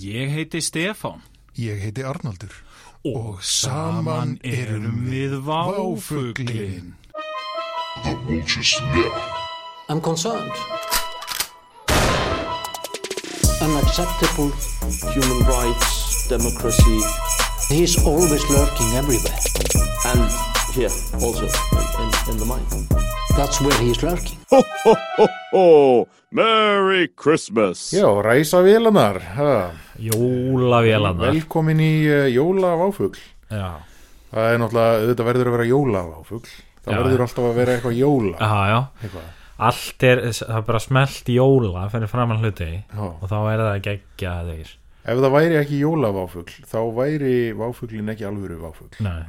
Ég heiti Stefán Ég heiti Arnaldur og saman erum við váfuglin. The vulture's lair. I'm concerned. Unacceptable human rights, democracy. He's always lurking everywhere. And here, also, in, in, in the mind. That's where he's lurking. Oh, Merry Christmas! Já, ræsa vélanar ha. Jólavélarnar Velkomin í uh, jólaváfugl Já, Það er náttúrulega, þetta verður að vera jólaváfugl Það Já. verður alltaf að vera eitthvað jóla já, já eitthvað. Allt er, það er bara smelt jóla fyrir framann hluti Já. og þá er það geggja þeir Ef það væri ekki jólaváfugl þá væri váfuglin ekki alvöru váfugl Nei,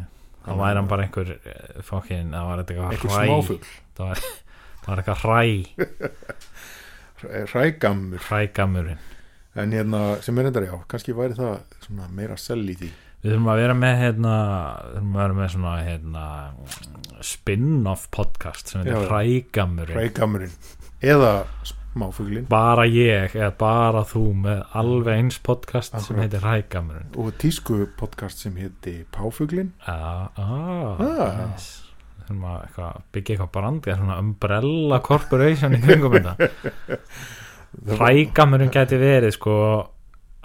þá væri hann bara einhver eh, fokkin, það var eitthvað Eitthvað hræ smáfugl, Það var, það var eitthvað hræ. Hrægammur. Hrægamurinn En hérna, sem er endar já, kannski væri það svona meira sell í því. Við þurfum að vera með hérna, þurfum að vera með svona hérna, spin-off podcast sem heitir já. hrægamurinn Hrægammurinn. Eða smáfuglin bara ég eða bara þú með alveg eins podcast sem Akkurat. heitir hrægamurinn Og tísku podcast sem heiti Páfuglin Já, ah, Ah. nice. Við þurfum að eitthvað, byggja eitthvað brandi svona umbrella corporation í kringum þetta. Hrægamurinn gæti verið sko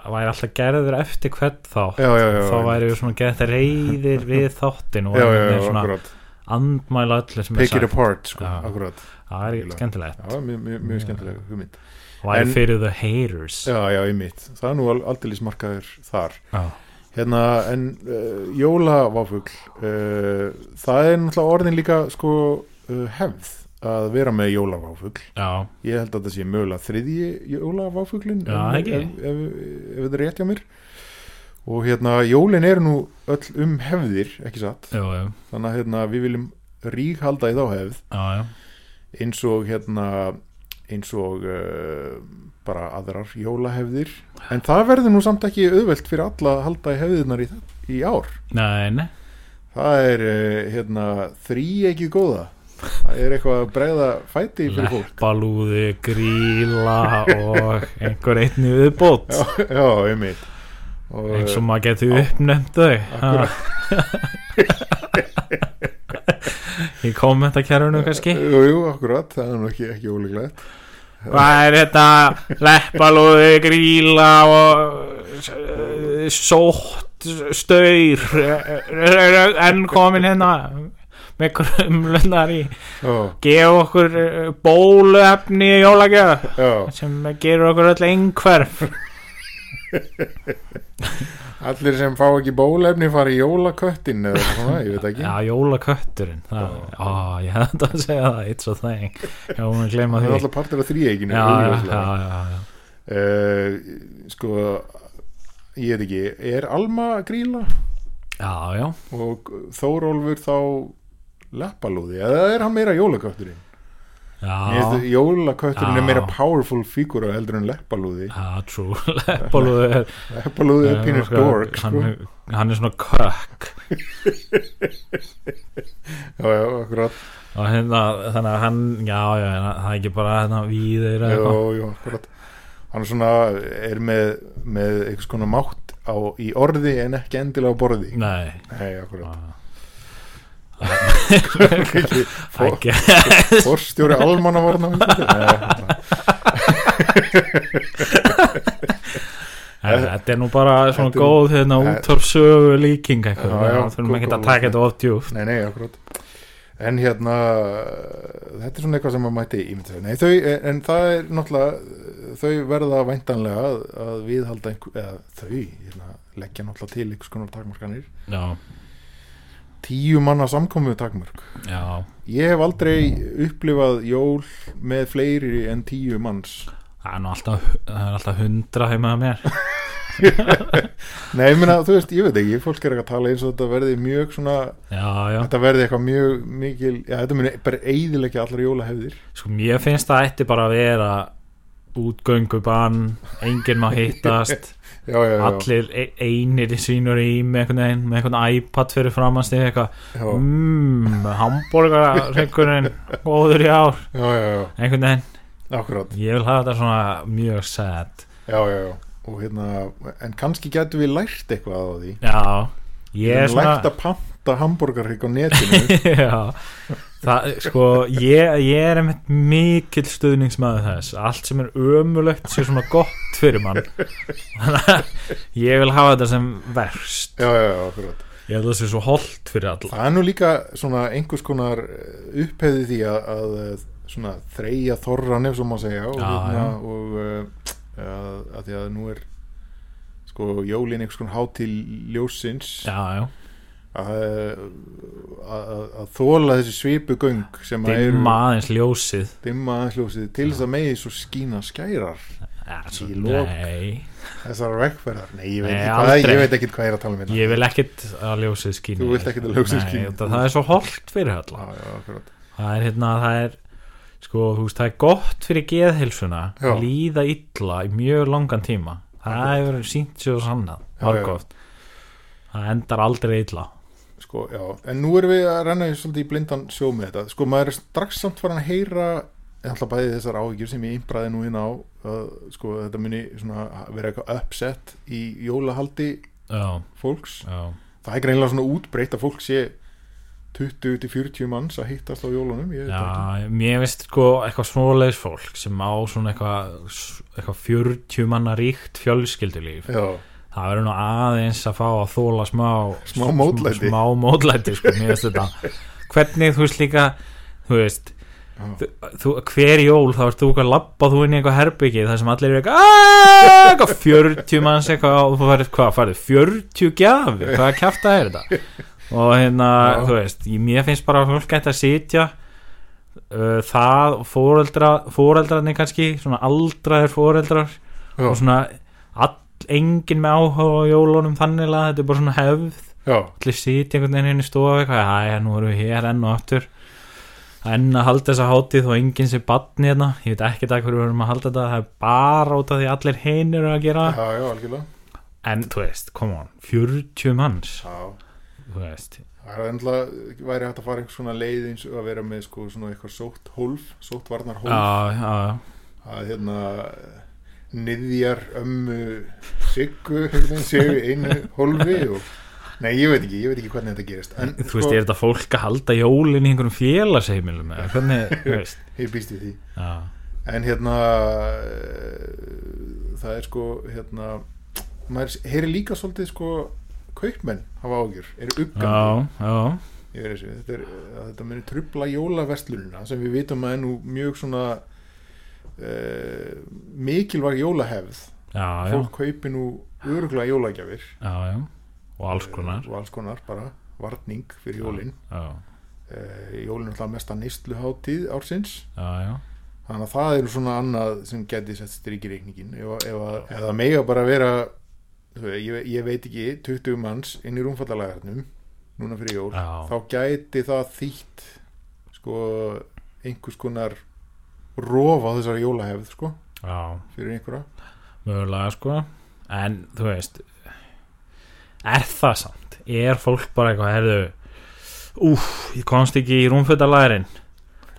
að væri alltaf gerður eftir hvern þátt. Já, já, já, þá væri við svona gett reyðir við þáttin og væri svona andmæla öllu sem er Pick it sagt. apart, sko, það er skemmtilegt. Já, mjög, mjög, mjög skemmtilega hugmynd. Væri En- fyrir the haters. Já, já, í mitt Það er nú aldrei markaður þar. Já. Hérna, en uh, jólaváfugl uh, Það er náttúrulega orðin líka sko uh, hefð að vera með jólaváfugl já, Ég held að þetta sé mögulega þriðji jólaváfuglin Já, ef, ekki? ef, ef, ef þetta er rétt hjá mér. Og hérna, jólin eru nú öll um hefðir, ekki satt? Já, já, Þannig að hérna, við viljum ríkhalda í þá hefð. Já, já. eins og hérna eins og uh, bara aðrar jólahefðir. En það verður nú samt ekki auðvelt fyrir alla að halda í hefðirnar í, í ár. Nei, nei. Það er uh, hérna þrí ekki góða. Það er eitthvað að bregða fæti fyrir fólk. leppalúði, gríla og einhver einni viðbót. Já, já, einmitt. Og, eins og maður getur uppnefnt þau. Ha. í kommentarkerfinu kannski? Jú, jú, akkurat, það er nú ekki, ekki ólíklegt. Hvað er þetta? Leppalúði, gríla og s- sótt staur enn komin hérna með krumlunar í. Gefa okkur eh, bóluefni í jólagjöf sem gerur okkur öll einhverf allir sem fá ekki bólefni fara í jólaköttin eða svona, ég veit ekki. Já, jólakötturinn það, á, ég þetta að segja það it's a thing, já, hún að gleyma það er því. alltaf partur af þríeikinu já, já, já, já, já. uh, sko ég veit ekki, er Alma gríla já, já, og Þórólfur þá leppalúði, eða er hann meira jólakötturinn? já, jólakötturinn er meira powerful fígúra heldur en leppalúði. Leppalúði er er pínur sko, dork hann, sko. hann er svona kökk. Já, já, akkurat. Og hérna, þannig að hann já, já, það er ekki bara hérna víðir já, eitthvað. já, akkurat. Hann er svona, er með með einhvers konar mátt á, í orði en ekki endilega á borði. Nei. Nei, akkurat. Ekki forstjóri almannavarna nei, En þetta er nú bara svona góð hérna Eh, út af sögu líking eitthvað, þurfum ekki að taka þetta of djúft Nei, nei, akkurat. En hérna þetta er svona eitthvað sem maður mætti ímynda Nei, þau, en það er náttúrulega þau verða væntanlega að, að viðhalda einhver, eða þau hérna, leggja náttúrulega til einhvers konar takmarkanir. Já, Tíu manna samkomu takmörk já, Ég hef aldrei upplifað jól með fleiri en tíu manns. Það er nú alltaf það er alltaf hundra heima að mér. Nei, ég meina, þú veist, ég veit ekki fólk er ekki að tala eins og þetta verði mjög svona Já, já, þetta verði eitthvað mjög mikil já, þetta muni bara eiðilegja allar jólahefðir. Sko mér finnst það ætti bara að vera útgöngubann enginn má hittast Já, já, já, allir e- einir í sínur í með einhvern veginn, iPad fyrir framast mmm hambúrgarreikurinn góður í ár, já, já, já, einhvern veginn. Akkurat. Ég vil hafa þetta svona mjög sad. Já, já, já, og hérna, en kannski getum við lært eitthvað á því. Já. Ég er erum lært svona að panta hambúrgarhygg á netinu. Já, það, sko ég, ég er einmitt mikill stuðningsmaður þess. Allt sem er ömulegt sé svona gott fyrir mann. Þannig að ég vil hafa þetta sem verst. Já, já, já, akkurat. Ég held að það sé svo holdt fyrir alla. Það er nú líka svona einhvers konar upphefði því að, að eh, svona þreja þorran ef svo má segja og, Já, hérna, já. og uh, að, að því að nú er sko jólin einhvers konar hátil ljósins já, já, að, þóla þessi svipu göng sem að eru dimma aðeins ljósið. Dimma aðeins ljósið til þess að megi svo skína skærar svo, Í nei, þessar vegferðar, nei ég veit, Nei, hvað, ég veit ekki hvað ég er að tala um hérna. Ég vil ekkit að ljósið skýni Þú vilt ekkert að ljósið skíni. Nei, það er svo holdt fyrir alla já, já, akkurat. Það er hérna, það er sko, þú veist, það er gott fyrir geðhilsuna að líða illa í mjög langan tíma. Það hefur sínt sér sannað það endar aldrei illa sko, já, en nú erum við að renna í svolítið í blindan sjó með þetta, sko maður er strax samt farin að heyra alltaf bæði þessar áhyggjur sem ég innbræði nú inn á að, sko, þetta muni svona vera eitthvað upset í jólahaldi já, fólks. Já, það er greinlega svona útbreytt að fólk sé 20-40 manns að hittast á jólunum ég já mér veist sko eitthvað svoleiðis fólk sem á svona eitthvað eitthvað 40 manna ríkt fjölskyldulíf. Já, það verður nú aðeins að fá að þóla smá Smá mótlæti. smá mótlæti sko, hvernig þú veist líka þú veist þú, þú, hver jól þá ert þú eitthvað labba þú inn í eitthvað herbyggi þar sem allir eru eitthvað "Aaaah", eitthvað 40 manns eitthvað og þú farið hvað farið 40 gjafir? Hvað kjafta er þetta? Og hérna Já. þú veist mér finnst bara að fólk gæti að sitja uh, það fóreldra fóreldrarnir kannski svona aldraðir fóreldrar já, og svona all, engin með áhuga á jólunum þannig að þetta er bara svona hefð. Allir sitja einhvern veginn inn í stofu eitthvað, já, nú erum við hér enn og aftur. Enn að halda þessa hátíð og enginn sé batni hérna, ég veit ekki það hverju við erum að halda þetta, það er bara út af því allir hinn eru að gera. Já, já, en þú veist, come on, 40 manns. Já, þú veist, það er ennlega væri hægt að fara einhvers svona leið eins og að vera með sko svona eitthvað sótt hólf sótt varnar hólf já, já. Að hérna niðjar ömmu siggu séu einu hólfi og nei, ég veit ekki, ég veit ekki hvernig þetta gerist. En sko, þú veist, er þetta fólk að halda jólin í einhverjum félagsheimilum eða hvernig, þú veist? Ég býst í því. Já, en hérna eh, það er sko hérna maður heyri líka svolítið sko kaupmenn hafa ágjur, eru já, uggandi já, þessu, þetta, þetta muni trubla jólaverslunina sem við vitum að er nú mjög svona uh, mikilvæg jólahefð. Já, já, fólk kaupi nú öruglega jólagjafir. Já, já. Og alls konar. og alls konar bara varning fyrir jólin. já, uh, jólin er alltaf mesta neysluháttíð ársins. Já, já. Þannig að það er svona annað sem geti sett strik í reikningin að- það mega bara vera ég, ég veit ekki 20 manns inn í rúmfallalægarnum núna fyrir jól Já. þá gæti það þýtt sko einhvers konar rof á þessari jólahefð sko já, fyrir einhverja. Mögulega sko. En þú veist er það samt? Er fólk bara eitthvað herðu úf, ég komst ekki í rúmfötalærin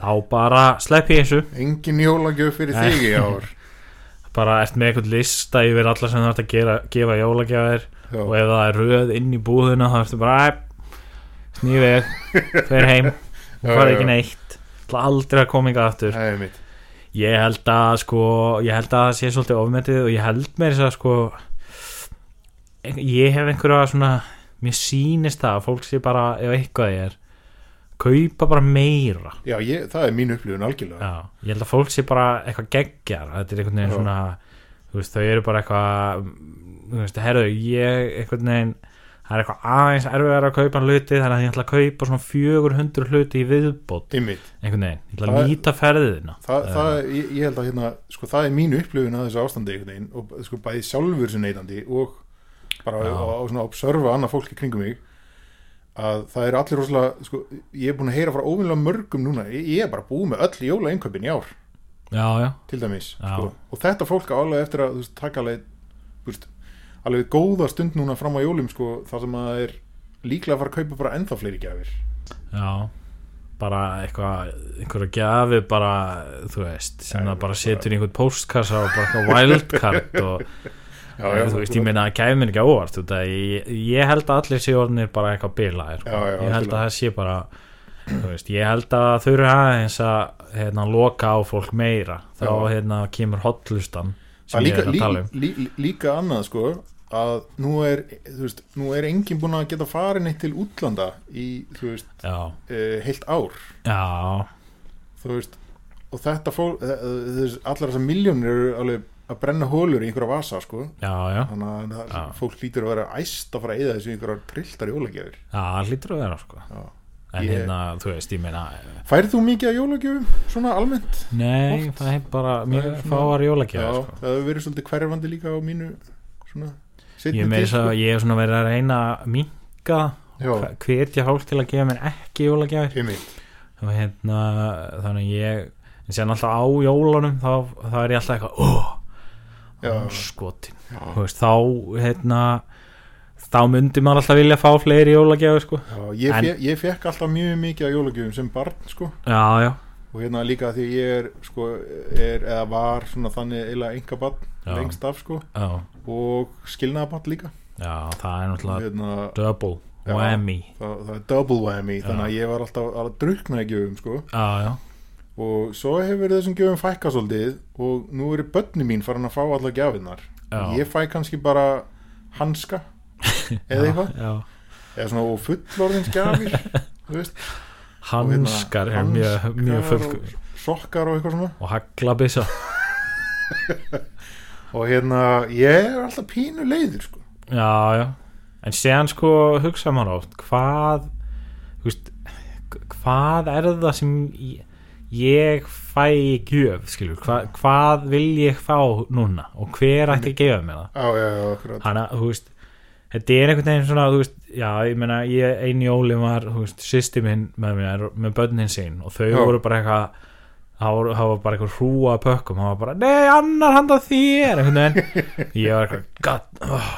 þá bara sleppi ég þessu. Engin jólagjöf fyrir Nei. þig í ár. Bara ert með eitthvað lista yfir alla sem þú ert að gera, gefa jólagjafir og ef það er röð inn í búðuna þá ertu bara snýfið, fer heim og já, ekki neitt aldrei að koma yngar aftur. Það er mitt Ég held að sko ég held að það sé svolítið ofmetið og ég held með þess að sko ég hef einhverja svona mér sýnist það að fólk sé bara ef eitthvað er kaupa bara meira. Já, ég, það er mín upplifun algjörlega. Já, ég held að fólk sé bara eitthvað geggjar. Þetta er einhvern veginn svona veist, þau eru bara eitthvað herðu, ég einhvern veginn það er eitthvað aðeins erfiðar að kaupa hluti þannig að ég ætla að kaupa svona 400 hluti í viðbót Einmitt. einhvern veginn, ég ætla Það að er- nýta ferðina það, það, ég, ég held að hérna, sko, það er mín upplifun að þessu ástandi einhvern veginn og sko, bæði sjálfur sem neytandi og bara Já. á, á svona observa annað fólk í kringum mig að það er allir rosalega sko, ég er búin að heyra frá óvinlega mörgum núna ég, ég er bara búið með öll jóla í ár Já, já, til dæmis Já. sko. og þetta fólk á alveg eftir að þú veist, taka alveg, þú veist, alveg góða stund núna fram á jólum sko, þar sem að það er líklega að fara að kaupa bara ennþá fleiri gjafir. Já, bara eitthvað einhverja gjafi bara þú veist, sem það bara setur í einhvern postkassa og bara eitthvað wildcard og Já, já, þú veist, ég meina að kæmi mér ekki á óvart út að ég, ég held að allir séu orðinir bara eitthvað bilaðir sko. Ég held að það sé bara veist, ég held að þau eru aðeins að hérna, loka á fólk meira. Þá hérna, kemur hotlustan líka, líka, um. lí, líka annað sko að nú er, veist, nú er enginn búin að geta farin eitt til útlanda í, veist, uh, heilt ár já, þú veist, og þetta fólk þess, allar þessar miljónir eru alveg að brenna hólur í einhverja vasa sko já, já þannig að Já. fólk lítur að vera æst að fara að eyða þessu einhverjar trilltar jólagjafir Já, hlýtur að vera sko Já. En Ég- hérna, þú veist, ég meina Færð þú mikið að jólagjöfum svona almennt? Nei, Oft. það er bara mjög fáar Já, jólagjöf sko. það hefur verið svolítið hverfandi líka á mínu svona Ég að sko. ég hef svona verið að reyna að minka Já, hvetja fólk til að gefa mér ekki jólagjafir. Og hérna, þannig ég en sér alltaf á jólunum þá, þá er ég alltaf eitthvað oh, skotin veist, þá hérna þá myndi maður alltaf vilja fá fleiri jólagjafir sko. ég, fe, ég fekk alltaf mjög mikið að jólagjöfum sem barn sko. Já, já, og hérna líka því ég er sko er eða var svona þannig eiginlega enga barn Já. lengst af sko. Já, og skilnaða barn líka. Já það er náttúrulega hérna, double Já. whammy. það, það er double whammy Já. þannig að ég var alltaf að drukna í gjöfum sko. Já, já, og svo hefur þessum gjöfum fækka svolítið og nú eru börni mín farin að fá allar gjafinnar. Já. ég fæ kannski bara hanska eða eitthvað. Eða svona og fullorðins hérna, Hanskar er mjög, mjög full og sokkar og eitthvað svona. Og haglabissa og hérna ég er alltaf pínu leiður sko. Já, já. En séðan sko hugsa maður oft hvað veist, hvað er það sem ég, ég fæ í gjöf skilur, Hva, hvað vil ég fá núna? Og hver ætti að gefa mér það? Já, Hanna, þú veist þetta er einhvern veginn svona, þú veist já, ég meina, ég eini jóli var, þú veist sýsti minn með mér, með börnin sín. Og þau Já. voru bara eitthvað það það var bara eitthvað hrúa að pökkum það var bara, nei, annar handa þér veginn, ég var eitthvað god, oh,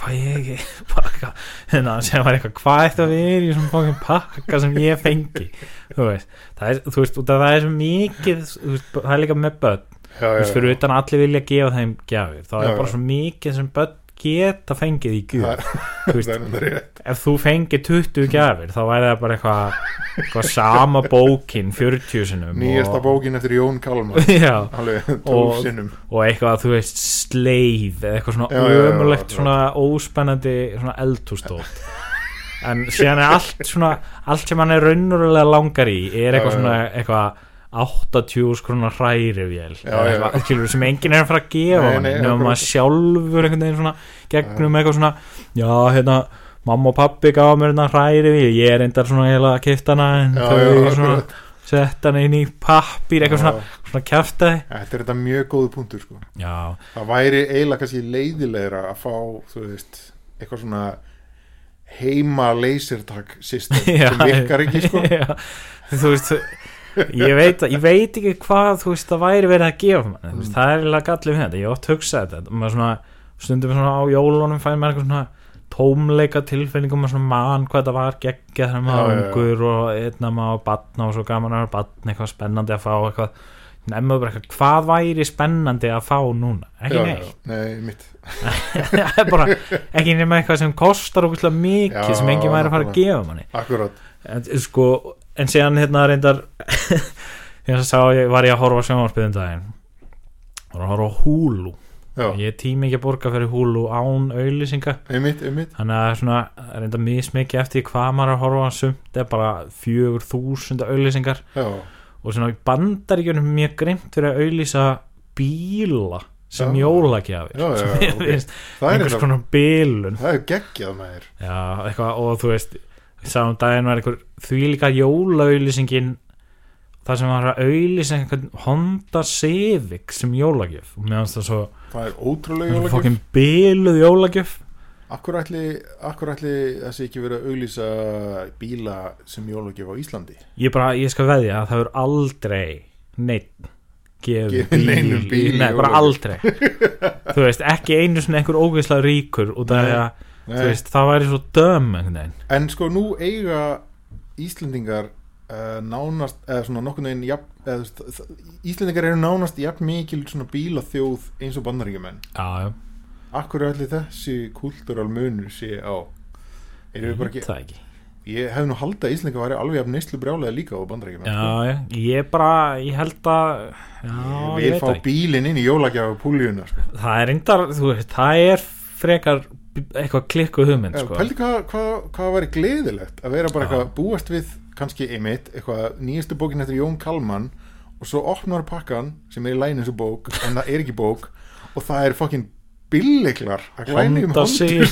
fæ ég ekki bara eitthvað, hérna, sem var eitthvað hvað ætti að vera í svona fókin pakka sem ég fengi, þú veist það er, þú veist, það er svo mikið þú veist, það er líka með börn. Já, þú já, veist, fyrir utan að allir vilja gefa þeim gjafir þá er Já, bara svo mikið sem börn geta fengið í gjöf. Ef þú fengið 20 gjafir þá væri það bara eitthvað eitthvað sama bókin 40 sinum nýjasta og, bókin eftir Jón Kalmar. Já, Og- 12 sinnum. og eitthvað þú veist sleif eða eitthvað svona ömulegt svona óspennandi svona eldhústótt en síðan er allt svona allt sem hann er raunverulega langar í er eitthvað svona eitthvað 80 skrona hrærivél Já, eða já. eitthvað, skilur, sem enginn er að fara að gefa nema akkurat. maður sjálfur einhvern veginn svona gegnum eitthvað svona já hérna mamma og pappi gaf mér hérna hrærivél ég er endar svona heila að kipta hana en þau svona akkurat. sett hana inn í pappír eitthvað svona, svona kjaftaði. Þetta er þetta mjög góðu punktur sko. Já, það væri eiginlega kannski leiðilegra að fá þú veist, eitthvað svona heima lasertag system sem virkar ekki sko. Já, þú veist ég veit, ég veit ekki hvað þú veist það væri verið að gefa mann mm. það er eiginlega gallið við þetta, ég oft hugsað þetta svona, stundum svona á jólunum fæði maður eitthvað svona tómleika tilfinningum og svona mann hvað þetta var geggja þegar maður var ungur og einna maður batna og svo gaman að vera batna eitthvað spennandi að fá eitthvað. Nefnum bara eitthvað, hvað væri spennandi að fá núna, ekki neitt. nei, mitt bara ekki nema eitthvað sem kostar ógustlega mikið Já, sem enginn væri að fara að gefa manni. Akkurat, en, sko, en síðan hérna reyndar þegar sá ég var ég að horfa sjónvarpiðum daginn. Var að horfa á Hulu. Já, ég tími ekki að borga fyrir Hulu án auðlýsinga þannig að svona reyndar mismikið eftir hvað maður að horfa sumt er bara fjögur þúsund auðlýsingar og svona bandaríkjunum mjög grimt fyrir að auðlýsa bíla sem jólagjafir. Sem er einhvers konar bilun. Það er geggjað eitthvað, og þú veist sáum daginn var einhver því líka jólaauðlýsingin það sem var að auðlýsa einhvern Honda Civic sem jólagjöf. Og meðan það svo það er ótrúlega jólagjöf. fokkin biluð jólagjöf. Akkur ætli, akkur ætli þessi ekki verið að auglýsa bíla sem jólagjöf á Íslandi? Ég bara, ég skal veðja að það er aldrei neitt gefið bíl í nei, bara aldrei. Þú veist, ekki einu svona einhver ógeðslega ríkur og það er að. Veist, það væri svo döm en sko nú eiga Íslendingar uh, nánast eða svona nokkurn veginn jafn, eða, þú veist, það- Íslendingar eru nánast jafn mikil svona bílaþjóð eins og bandaríkjumenn já, já, akkur er allir þessi kultúral munur sé á erum við bara ekki það ekki. Ég hef nú haldið að Íslinga væri alveg af neyslu brjálega líka á bandarækjum já, já, ég bara, ég held að já, ég vil fá bílinn inn í jólagjafu púljuna sko. það er reyndar, þú veist, það er frekar eitthvað klikkuð hugmynd sko. pældi hvað, hvað, hvað væri gleðilegt að vera bara eitthvað búast við kannski einmitt, eitthvað nýjastu bókin eftir Jón Kalman og svo opnar pakkan sem er í læn eins og bók en það er ekki bók og það er fokkin billiklar að glæni um segir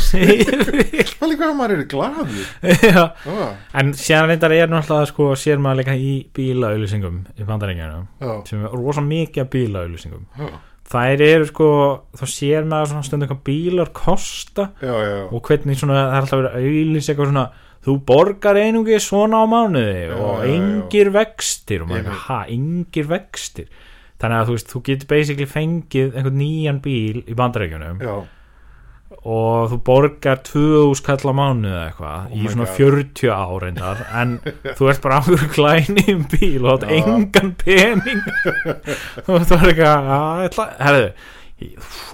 pældi hvað maður eru glaður. Já. Ah, En síðan reyndar er náttúrulega sko, sér maður líka í bílaauðlýsingum í bandarengjana sem er rosa mikið bílaauðlýsingum já, þær eru sko, þá sér maður svona stundum hvað bílar kosta já, já, og hvernig svona, það er alltaf verið að auðlýsa eitthvað svona, þú borgar einungi svona á mánuði Já, og engir vextir og maður, veit. ha, engir vextir þannig að þú veist, þú getur basically fengið einhvern nýjan bíl í bandarengjunum já. Og þú borgar 2000 kall á mánuði eða eitthvað Oh í svona God. 40 áreindar en þú ert bara áður klæni um bíl og átt engan pening. Og þú er eitthvað að, herðu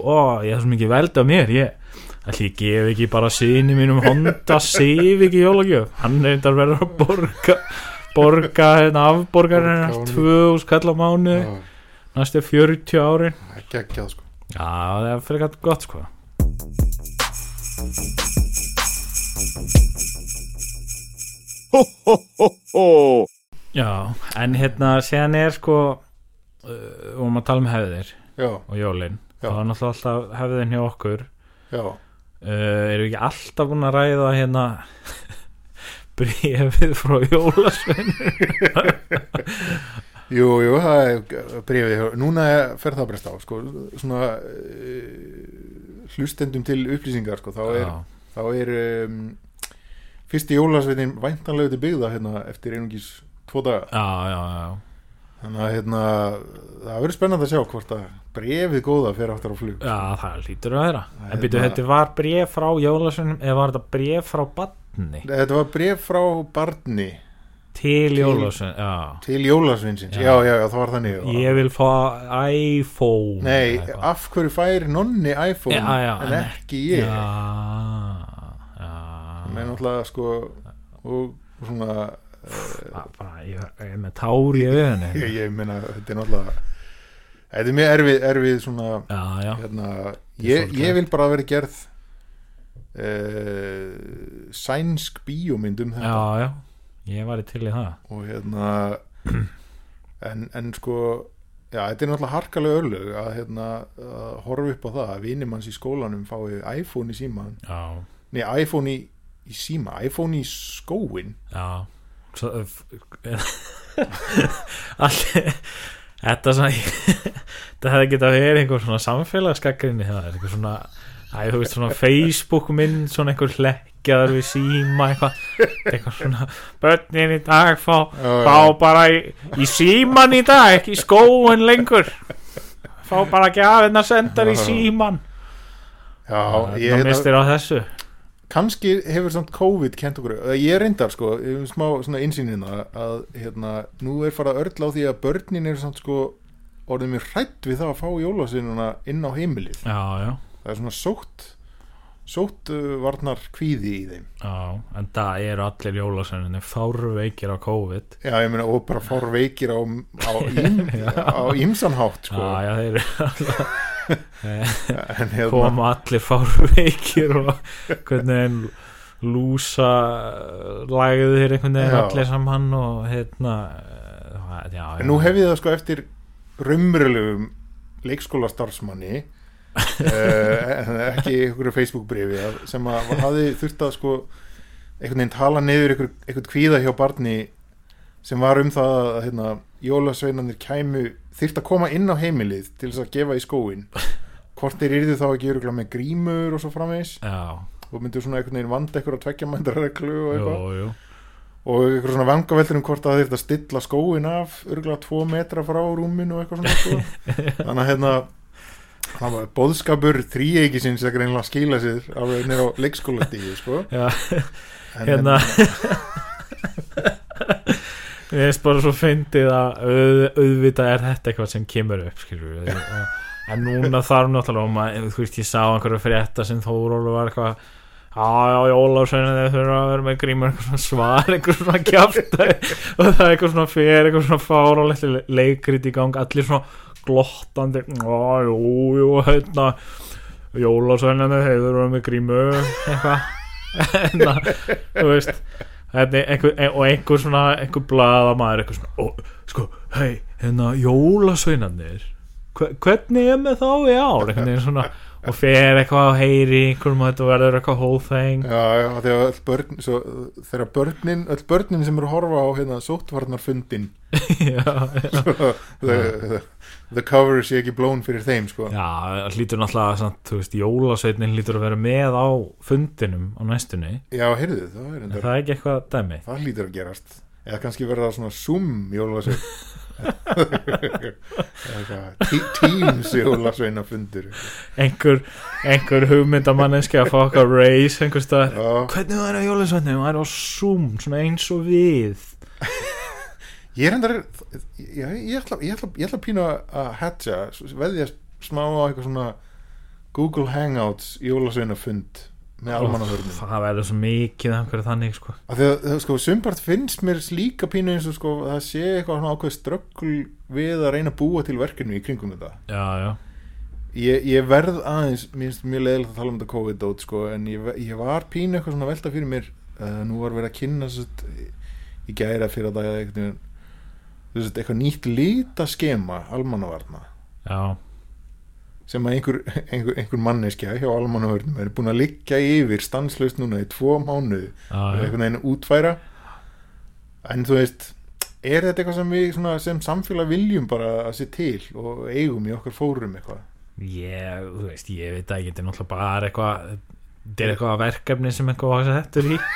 ó, ég er svo mikið veld af mér. Ég ætli ég gef ekki bara síni mínum Honda Civic í jólagjöf? Hann er eitthvað verður að borga borga hérna afborgar Borga hérna honum. 2000 kall á mánuði já. næstu 40 árin. Það er geggjað sko. Já það er fyrir gott sko Ho, ho, ho, ho! Já, en hérna séðan er sko uh, og maður tala um hefðir já, og jólin Já. þá er náttúrulega alltaf hefðin hjá okkur já, uh, erum við ekki alltaf búin að ræða hérna bréfið frá jólasvein jú, jú, það er brefið núna er- fer það breyst á sko, svona uh, hlustendum til upplýsingar sko, þá er, þá er um, fyrsti jólasveitin væntanlega til byggða hérna, eftir einungis tvo daga. Já, já, já, þannig að hérna, það verður spennandi að sjá hvort að brefið góða fer áttar á flug. Já, það lítur að vera. En byrju, bara- þetta var bréf frá jólasveinum eða var þetta bréf frá badni þetta var bref frá barni til jólasvein, já. til jólasveinsins, Já. já, já, já, það var þannig já. ég vil fá iPhone Nei, eða eitthvað. af hverju fær nonni iPhone Já, en ekki ég? Já með náttúrulega sko og, svona bara, bara, ég, ég er með tár í auðinu ég, ég meina, þetta er náttúrulega þetta er mjög erfið, erfið svona hérna, er ég, ég vil bara vera gerð uh, sænsk bíómynd um þetta. Já, já ég var til í það. Og hérna en, en sko já, þetta er náttúrulega harkalega örlög að hérna að horfa upp á það að vinimanns í skólanum fái iPhone í síman já, nei, iPhone í, í síma iPhone í skóin já. Svo, allir þetta þetta hefði getað verið einhver svona samfélagsgagrinni það er einhver svona æ, veist svona Facebook mynd svona einhver hlekkjaður við síma eitthvað. Eitthvað svona börnin í dag fá, fá bara í, í síman í dag ekki í skóin lengur. Fá bara gjafinnar sendar í síman já, það hérna, mistir á þessu. Kannski hefur samt COVID kent okkur, ég reyndar sko smá svona insýnina að hérna, nú er farað örla á því að börnin er samt sko orðið mér hrætt við það að fá jólasinuna inn á heimilið. Já, já, það er svona sótt sótt uh, varnar kvíði í þeim. Já en það eru allir jólasönninni fárveikir á COVID. Já ég meina og bara fár veikir á, á, ím, á ímsanhátt sko. Já, já, þeir eru alltaf en hérna koma allir fárveikir og hvernig einn lúsa lagðir einhvern veginn allir saman og hérna eh, já, já, en nú hef ég það sko eftir raunverulegum leikskóla starfsmanni uh, ekki einhverju Facebook brefi sem að hafi þurft að sko einhvern veginn tala niður einhver, einhvern kvíða hjá barni sem var um það að hérna, jólasveinanir kæmu þurft að koma inn á heimilið til þess að gefa í skóin hvort þeir yrðu þá ekki örugglega með grímur og svo framvegis? Já, og myndu svona einhvern veginn vanda eitthvað að tvekja mændar reglu og eitthvað. Og eitthvað svona vangaveldur um hvort að þeir að stilla skóin af örgulega tvo metra frá rúminu og eitthvað svona sko. þannig að hérna það var bóðskapur þríeikisins að greinlega skila sér alveg nýr á leikskóla stíði sko. já, en, hérna. ég veist bara svo fyndið að auð, auðvitað er þetta eitthvað sem kemur upp skilur en núna þarf náttúrulega maður, þú veist, ég sá einhverju frétta sem Þórólu var eitthvað Já, já, Jólasveinu þeir þurfa að vera með grímur eitthvað svona svar, eitthvað svona kjafta og það er eitthvað svona fer, eitthvað svona fárálegt leikrit í gang, allir svona glottandi, jú, jú, hérna Jólasveinu þeir að vera með grímu eitthvað. Það, þú veist Þetta, einhver, ein- og einhver svona einhver blaðamaður eitthvað svona og, sko, hei, hérna jólasveinarnir hve- hvernig er með þá í ár? Veginn svona og fer eitthvað að heyri einhverjum og þetta verður eitthvað whole thing Já, já, þegar öll börn svo, þegar börnin, öll börnin sem eru að horfa á hérna sóttvarnarfundin já, já. the, the, cover sé ekki blón fyrir þeim sko. já, hlýtur náttúrulega samt, þú veist, jólasveinin hlýtur að vera með á fundinum á næstunni. Já, heyrðu, það er en enda það er ekki eitthvað dæmi. Það hlýtur að gerast. Eða kannski verða það svona Zoom jólasvein Teams jólasveinafundur. Einhver, einhver hugmyndamanneski að fá okkar race einhver stað Já, hvernig var það jólasveinin, það er á Zoom svona eins og við ég er endar ég, ég, ætla, ég, ég að pína að hatcha, veðja smá á eitthvað svona Google Hangouts jólasveinafund með almannahörnum það verður svo mikið af einhverju þannig sko. Af því að það, sko, sumpart finnst mér líka pínu eins og sko, það sé eitthvað svona ákveð ströggl við að reyna að búa til verkefni í kringum þetta. Já, já, ég, ég verð aðeins, mér finnst mjög leðilegt að tala um þetta COVID-dót sko, en ég, ég var pínu eitthvað svona velta fyrir mér uh, nú var verið að kynna sett, í gæra fyrir að dagja eitthvað, sett, eitthvað nýtt litaskema almannavarna. Já, sem að einhver, einhver, einhver manneskja hjá almannavörnum er búin að liggja yfir stanslaust núna í tvo mánuði já, og einhvern veginn útfæra. En þú veist er þetta eitthvað sem við svona, sem samfélag viljum bara að sé til og eigum í okkar fórum eitthvað? Ég, þú veist, ég veit að ég er náttúrulega bara eitthvað þetta er eitthvað verkefni sem eitthvað var settur í.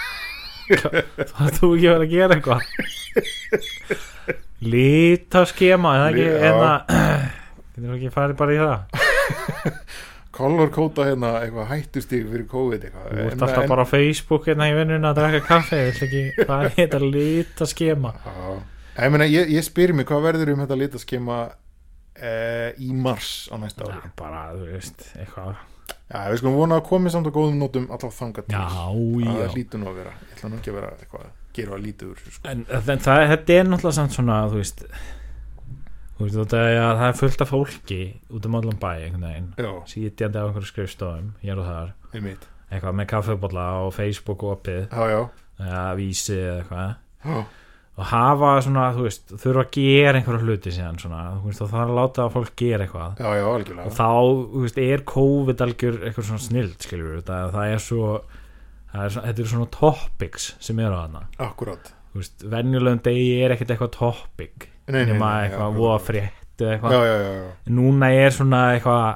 Það er þú ekki verið að gera eitthvað lítaskema er það ekki? Já. enna getur þú ekki farið bara í það? Color kóta hérna eitthvað hættustig fyrir COVID eitthvað. Þú ert En- alltaf en- bara á Facebook hérna í vinnuna að drakka kaffe vill ekki farið í þetta lítaskema ég, meina, ég, ég spyr mig hvað verður um þetta litaskema eh, í mars á næsta ári? Já, bara, þú veist, eitthvað. Já, við skulum vona að komið samt á góðum nótum alltaf þangað til. Já, Það já hlýtur nú að vera, ég ætla nú ekki að vera eitthvað að gera lítið úr sko. En, en það, þetta er náttúrulega samt svona þú veist, þú veist þetta að það er fullt af fólki út um allan bæ sítjandi á einhverju skrifstofum hér og þar, eitthvað með kaffebólla og Facebook opið. Já, já, eða vísi eða eitthvað. Og hafa svona, þú veist, þurfa að gera einhverja hluti síðan svona, þú veist, og það er að láta að fólk gera eitthvað. Já, já algjörlega. Og þá, þú veist, er COVID algjör eitthvað svona snild, skiljur það, það er svo, er, svo- þetta eru svona topics sem eru á þú veist, venjulegum degi er ekkert eitthvað topic nema eitthvað já, voða já. frétt eða eitthvað, núna er svona eitthvað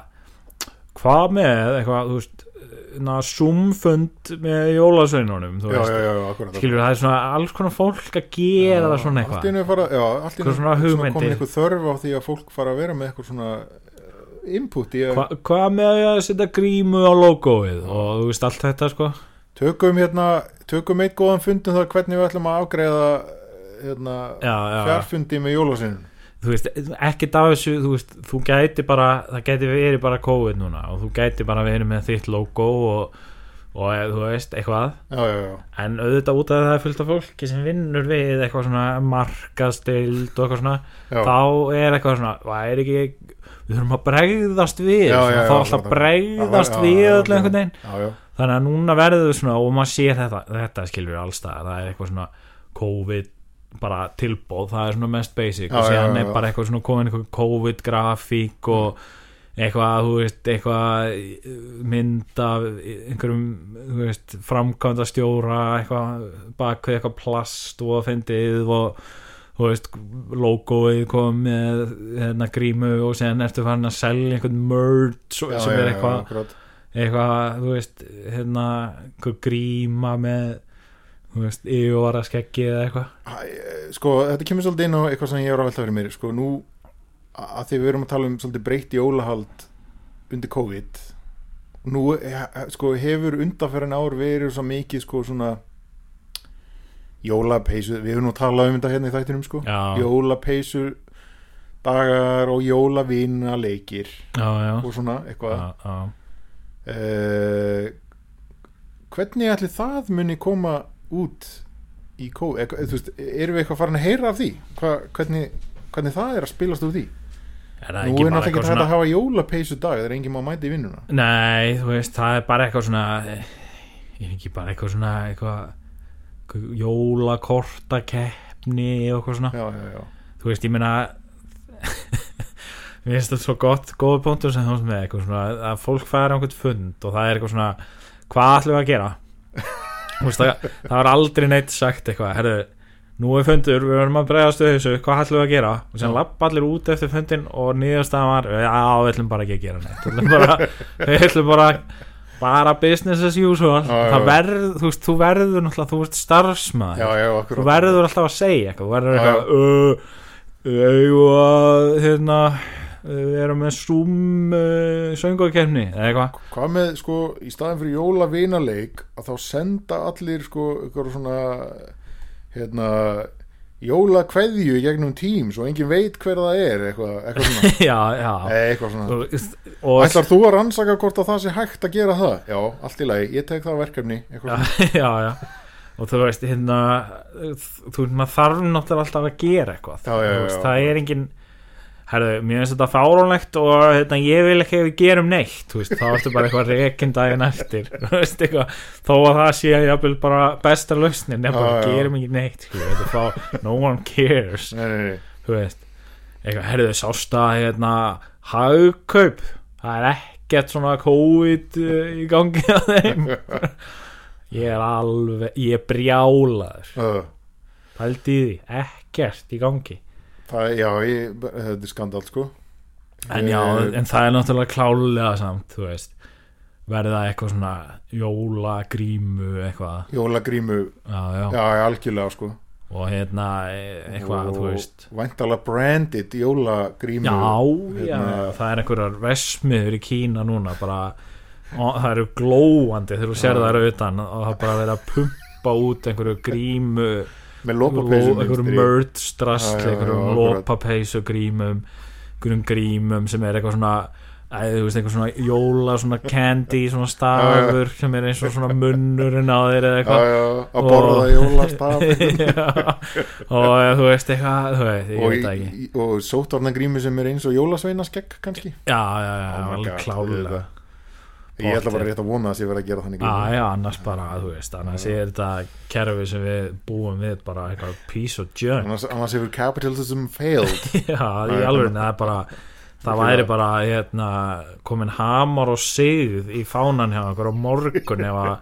hvað með eitthvað, þú veist sumfund með jólasveinunum þú Já, veist, já, já, já, akkurat skilur það er svona alls konar fólk að gera það svona Allt eitthvað. einu fara, já, allt einu svona hugmyndir. komin eitthvað þörf á því að fólk fara að vera með eitthvað svona eh, input í að Hva, hvað með að setja grímu á logoið og þú veist allt þetta sko tökum hérna, tökum eitt góðan fundum þar hvernig við ætlum að afgreiða hérna, já, já, fjárfundi með jólasinum þú veist, ekkert af þessu þú veist, þú gæti bara, það gæti verið bara COVID núna og þú gæti bara verið með þitt logo og, og eh, þú veist, eitthvað. Já, já, já, en auðvitað út af að það er fullt af fólki sem vinnur við eitthvað svona markastild og eitthvað svona já. þá er eitthvað svona, það er ekki við þurfum að bregðast við. Þá alltaf já, bregðast við já, einhvern veginn. Já, já, þannig að núna verður við svona og maður sér þetta, þetta skilur allstað það er eitthvað svona COVID bara tilbóð, það er svona mest basic Já, og já, er bara eitthvað svona komin eitthvað COVID grafík og eitthvað, þú veist, eitthvað mynd af einhverjum, þú veist, framkvæmda stjóra eitthvað bak við eitthvað plast og fyndið og þú veist, logoið kom með hérna grímu og síðan ertu farin að selja einhvern já, sem já, er eitthvað. Eitthvað, þú veist hérna, einhver gríma með þú veist, yfirvara skeggi eða eitthvað. Sko, þetta kemur svolítið inn á eitthvað sem ég er að velta fyrir mér Sko, nú að því við erum að tala um svolítið breytt jólahald undir COVID nú, sko, hefur undanferðin ár verið svo mikið, sko, svona jólapeysu, við höfum nú talað um þetta hérna í þættinum, sko. Jólapeysu dagar og jólavina leikir já, já, og svona eitthvað. Já, já. Uh, hvernig ætli það muni koma út í kóð, eða, þú veist, erum við eitthvað farin að heyra af því? Hva, hvernig, hvernig það er að spilast úr því? Er það nú er náttúrulega ekki hægt að hafa jólapeysu dag þegar enginn má mæta í vinnuna. Nei, þú veist, það er bara eitthvað svona eh, er ekki bara eitthvað svona eitthvað, eitthvað jólakortakeppni og eitthvað svona? Já, já, já, Þú veist, ég meina Mér finnst þetta svo gott góður punktur sem þú veist með eitthvað svona að fólk færi á einhvern fund og það er eitthvað svona hvað ætlum við að gera? Veist, það, það var aldrei neitt sagt eitthvað herðu, nú er fundur, við verðum að bregðast við þessu hvað ætlum við að gera? Og sem Já. lappa allir út eftir fundin og nýðastæðan var já, við ætlum bara ekki að gera neitt við ætlum bara, við ætlum bara bara business as usual. Já, já, verð, þú veist, þú verður náttúrulega, þú veist starfsmaður. Þú verður alltaf að segja eitthvað þú verður eitthvað uh, eigum að hérna við erum með Zoom uh, söngokefni eða eitthvað. Hvað með sko í staðin fyrir jólavinaleik að þá senda allir sko eitthvað svona hérna jólakveðju gegnum Teams og enginn veit hver það er eitthvað, eitthvað svona. Já, já. Nei, eitthvað svona. Og, og Ætlar þú að rannsaka hvort að það sé hægt að gera það? Já, allt í lagi, ég tek það verkefni já, já og þú veist, hérna þú veist, maður þarf náttúrulega alltaf að gera eitthvað. Já, það er engin herðu, mér finnst þetta fáránlegt og hérna, ég vil ekki að við gerum neitt veist, þá ertu bara eitthvað rekin daginn eftir veist, eitthvað, þó að það sé jafnvel bara besta lausnin nefnir bara Já, já. gerum ekki neitt er fá, no one cares Nei, nei, nei, veist, eitthvað, herðu sásta hérna, hagkaup? Það er ekkert svona COVID uh, í gangi að þeim. Ég er alveg ég er brjálaður. Uh, pældi í því, ekkert í gangi það, Já, ég, þetta er skandal sko. En já, Eh, en það er náttúrulega klálega samt, þú veist. Verða eitthvað svona jólagrímu eitthvað, Jólagrímu, já, já, já, algjörlega sko. Og hérna e- eitthvað, þú veist. Væntalega branded jólagrímu já, já, hérna, það er einhverjar vesmiður í Kína núna bara, og það eru glóandi þegar þú sér það eru utan og það bara verið að pumpa út einhverju grímu Með lópapeysu einhverjum já, einhverjum akkurat. lopapeysu grímum einhverjum grímum sem er eitthvað svona þú veist, einhver svona jóla svona candy, svona stafur sem er eins og svona munnurinn á þér eða eitthvað. Að Og- borða jólastaf Já, og þú veist eitthvað þú veist, ég og, veit ekki. í- og sótvarnagrími sem er eins og jólasveinaskegg kannski? Já, já, já, Oh alveg klálega. Ég ætla bara rétt að vona að sé verið að gera þannig Já, grími. já, annars bara, þú veist annars er þetta kerfi sem við búum við bara eitthvað piece of junk. Annars, annars hefur capitalism failed. Já, í alveg, það er bara það væri bara hérna, komin hamar og sigð í fánan hjá okkur á morgun ef að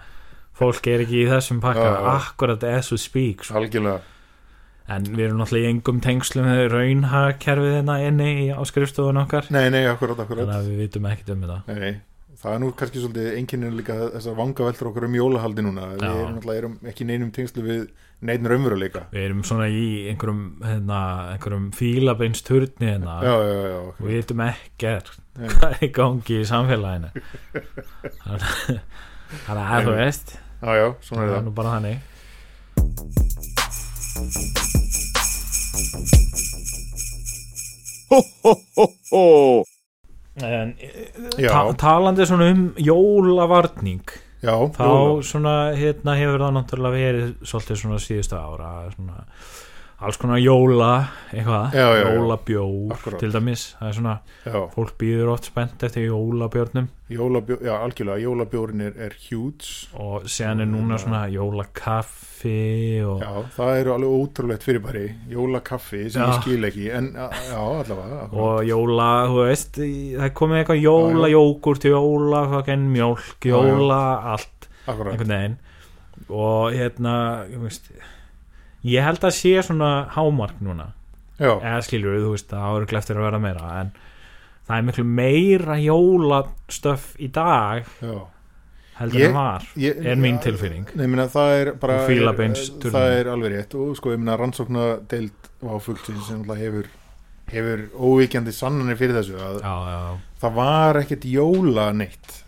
fólk er ekki í þessum pakka. Akkurat as we speak sko. algjörlega. En við erum náttúrulega í engum tengslum við raunhakerfið hérna inni á skrifstofun okkar. Nei, nei, akkurat, akkurat þannig að við vitum ekkert um þetta. Nei, nei. Það er nú kannski svolítið einkenninu líka þessar vangaveltur okkur um jólahaldi núna. Við erum náttúrulega erum ekki neinum tengslu við neinn raunveruleika. Við erum svona í einhverjum hérna, einhverjum fílabeinsturni hérna. Já, já, já, og við vitum ekkert hvað er gangi í samfélaginu. Þannig að þú veist já, já, svona það er er það nú bara þannig. Ho, ho, ho, ho. En já, ta talandi svona um jólavarning já, þá jóla. svona hérna hefur það náttúrulega verið svolítið svona síðustu ára svona alls konar jóla eitthvað, Já, já, jólabjór Akkúrat. til dæmis, það er svona já, fólk býður oft spennt eftir jólabjörnum jólabjó, já, algjörlega jólabjórin er, er huge og séðan er núna svona jólakaffi og já, það eru alveg ótrúlegt fyrirbæri jólakaffi sem Já. ég skil ekki en a- já, allavega akkurat. og jóla, þú veist í- það er komið eitthvað jóla, jógurt jóla, fucking mjólk, já. jóla allt, akkurat. einhvern veginn og hérna þú veist, ég held að sé svona hámark núna, já, eða skilur þú veist, það áður eftir að vera meira en það er miklu meira jólastöf í dag já. heldur Ég- en var ég, er mín tilfinning. Nei, meina, það er bara turnin. það er alveg rétt. Og sko, ég meina rannsókna deild á fullsins sem hefur hefur óvíkjandi sannanir fyrir þessu að já, já, það var ekkert jóla neitt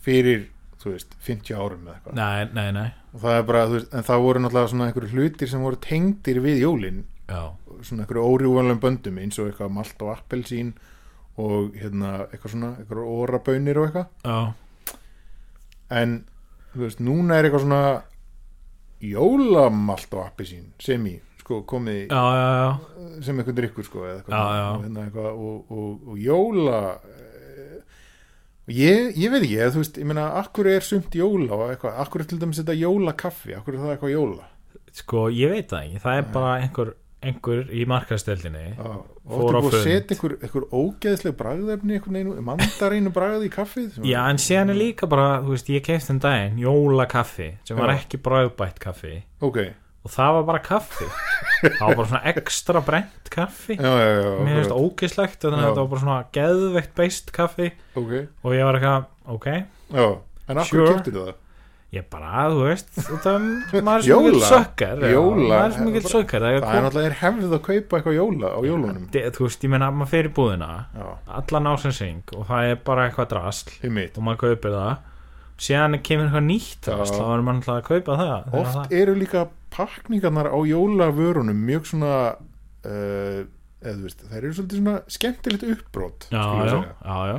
fyrir, þú veist, 50 árum eða eitthvað. Nei, nei, nei. Og það er bara, þú veist, en það voru náttúrulega svona einhverju hlutir sem voru tengdir við jólin. Já, svona einhverju órjúvanlegum böndum eins og eitthvað malt og appelsín og hérna eitthvað svona eitthvað órabönir og eitthvað. Já, en þú veist, núna er eitthvað svona jólamalt og appelsín sem í, sko, komið já, já, já. sem eitthvað drikkur sko eða eitthvað, Já, já. Og, hérna, eitthvað, og, og, og jóla ég, ég veit ekki þú veist, ég meina, akkur er sumt jóla og eitthvað, akkur er til dæmis þetta jólakaffi akkur er það eitthvað jóla? Sko, ég veit það ekki það er bara einhver, einhver í og Fór á þú fund. setja einhver, einhver ógeðsleg bragðefni einhvern veginn, mandarínu bragð í kaffið já, en síðan er líka bara, þú veist, ég kefst um daginn jólakaffi, sem var ekki bræðbætt kaffi. Ok, og það var bara kaffi. Það var bara svona ekstra brent kaffi. Já, já, já, mér finnst akkurat. ógislegt þannig að þetta var bara svona geðveikt beist kaffi. Ok, og ég var eitthvað, ok. Já en Sure. sure. keftir það? Ég bara, þú veist, þetta maður er svo Jóla? sökkar. Jóla? maður er svo mikil sökkar. Það er náttúrulega hefðið að kaupa eitthvað jóla á jólunum. Kom- þú veist, ég meina, maður fer í búðina allan ásinsing og það er bara eitthvað drasl og maður kaupir það síðan kemur eitthvað nýtt drasl þá er maður alltaf að kaupa það. Oft eru líka pakningarnar á jólavörunum mjög svona uh, eða veist, það eru svolítið svona skemmtilegt uppbrot já, já, já, já.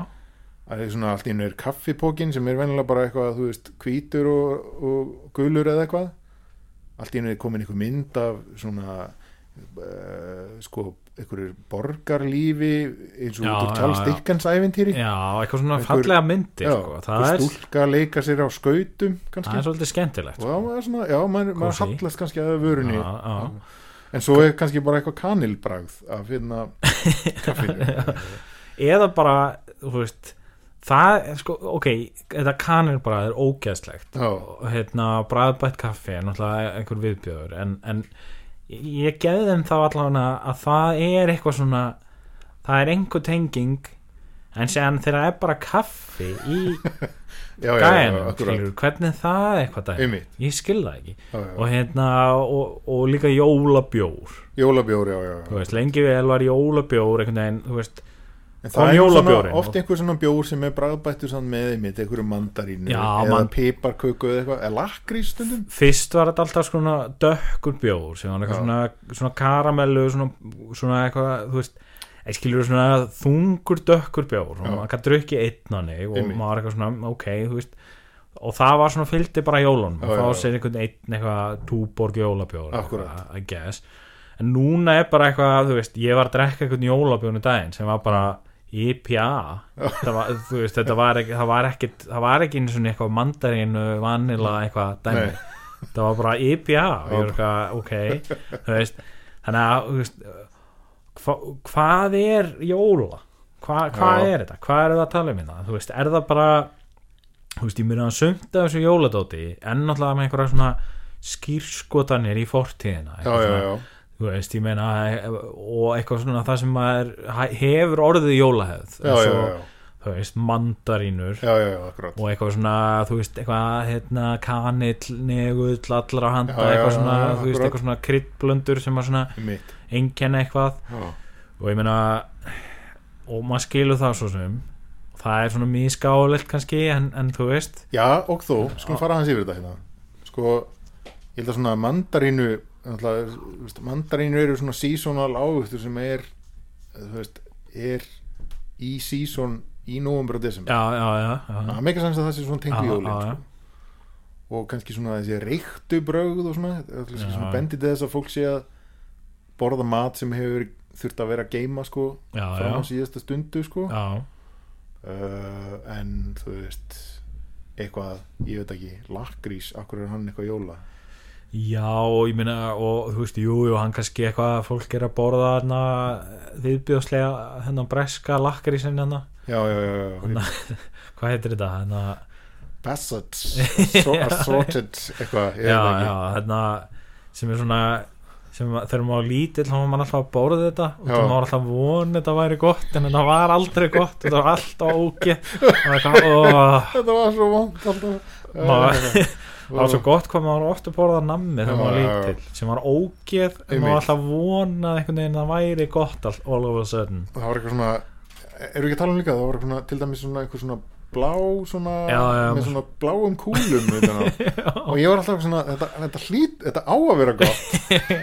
Það er svona allt í er kaffipókin sem er venjulega bara eitthvað, þú veist, hvítur og, og gulur eða eitthvað. Allt í er komin einhver mynd af svona uh, sko, einhverjur borgarlífi eins og Já, út úr já, Charles já. Dickens ævintýri já, eitthvað svona Einhver- fallega myndir já, sko. það, er, stúlka að leika sér á skautum það kannski er svolítið skemmtilegt það er svona, já, maður, maður hallast kannski að vörunni já, já. en svo er kannski bara eitthvað kanilbragð af hérna kaffinu eða bara, þú veist það sko, ok þetta kanir bara er ógeðslegt Já. og hérna, bræðbætt kaffi er náttúrulega einhver viðbjöður en, en ég geði þeim þá allavega að það er eitthvað svona það er einhver tenging en séðan þegar það er bara kaffi í já, já, já, gæðinu, akkurat. hvernig það er eitthvað dæmi, ég skil það ekki. Já, já. og hérna, og, og líka jólabjór. Jólabjór, já, já, já. veist, lengi vel var jólabjór veginn, þú veist En það er svona, oft einhver svona bjór sem er bragðbættur samt með einmitt, einhverju mandarínu Já, eða man- piparköku eða eitthvað, eða lakrís stundum fyrst var þetta alltaf svona dökkur bjór sem var eitthvað svona, svona karamellu svona, svona eitthvað, þú veist skilur svona þungur dökkur bjór og Já. maður kann drukki einn á og Einmitt. maður var eitthvað svona, ok, þú veist og það var svona fylgdi bara jólunum Já, og já. sér einhvern einn eitthvað túborg jólabjór eitthvað, I guess en núna er bara eitthvað, þú veist ég var að drekka einhvern jólabjórn í daginn sem var bara IPA það var, veist, þetta var ekki það var ekki, það var ekki einu svona eitthvað mandarínu, vanila, eitthvað dæmi. Það var bara IPA og ég var eitthvað, ok þú veist, þannig að veist, hva, hvað er jóla? Hva, hvað Já. er þetta, hvað er það að tala um hérna? Þú veist, er það bara þú veist, ég myndi að sumta þessu jóladóti en náttúrulega með einhverja svona skýrskotanir í fortíðina eitthvað já, svona, já, þú veist, ég meina og eitthvað svona það sem maður hefur orðið jólahefð og, já, þú veist, mandarínur já, já, já, og eitthvað svona, þú veist, eitthvað hérna, kanill, negull, allra handa eitthvað svona, þú veist, eitthvað svona kryddblöndur sem að svona einkenna eitthvað. Og ég meina og maður skilur það svo sem það er svona mískáleitt kannski en, en þú veist. Já, og þó skulum fara hans yfir þetta hérna. Sko, ég held að svona mandarínu þú mandarínu eru svona seasonal ávöxtur sem er þú veist, er í season í nóvember og desember. Það meikar sanns að það sé svona Já, við jólin sko. og kannski svona þessi reyktu brögð og svona, svona bendið þess að fólk sé að borða mat sem hefur þurft að vera að geima sko já, fram á já, síðasta stundu sko. Uh, en þú veist eitthvað, ég veit ekki lakrís, akkur er hann eitthvað jóla Já, ég meina og þú veist, jú, jú, hann kannski eitthvað fólk er að borða hérna viðbjóðslega hérna breska lakrísin hérna, já, já, já, já. Hérna- hvað heitir þetta? Bassets so assorted eitthvað, já, já, hérna sem er svona sem að- þegar maður var lítill þá var maður alltaf að borða þetta. Og Já. þá var alltaf von þetta væri gott en þetta var aldrei gott þetta var alltaf ógi og eitthvað, ó, þetta var svo vond alltaf. Maður það var svo gott hvað maður ofta að borða nammi þegar maður lítill sem var ógeð en maður Einmitt. var alltaf vonað einhvern veginn að það væri gott all, all of a sudden. Það var eitthvað svona erum við ekki að tala um líka, það var eitthvað svona, til dæmis svona eitthvað svona blá svona, Já, já. með svona bláum kúlum og ég var alltaf svona þetta, þetta hlýt, þetta á að vera gott.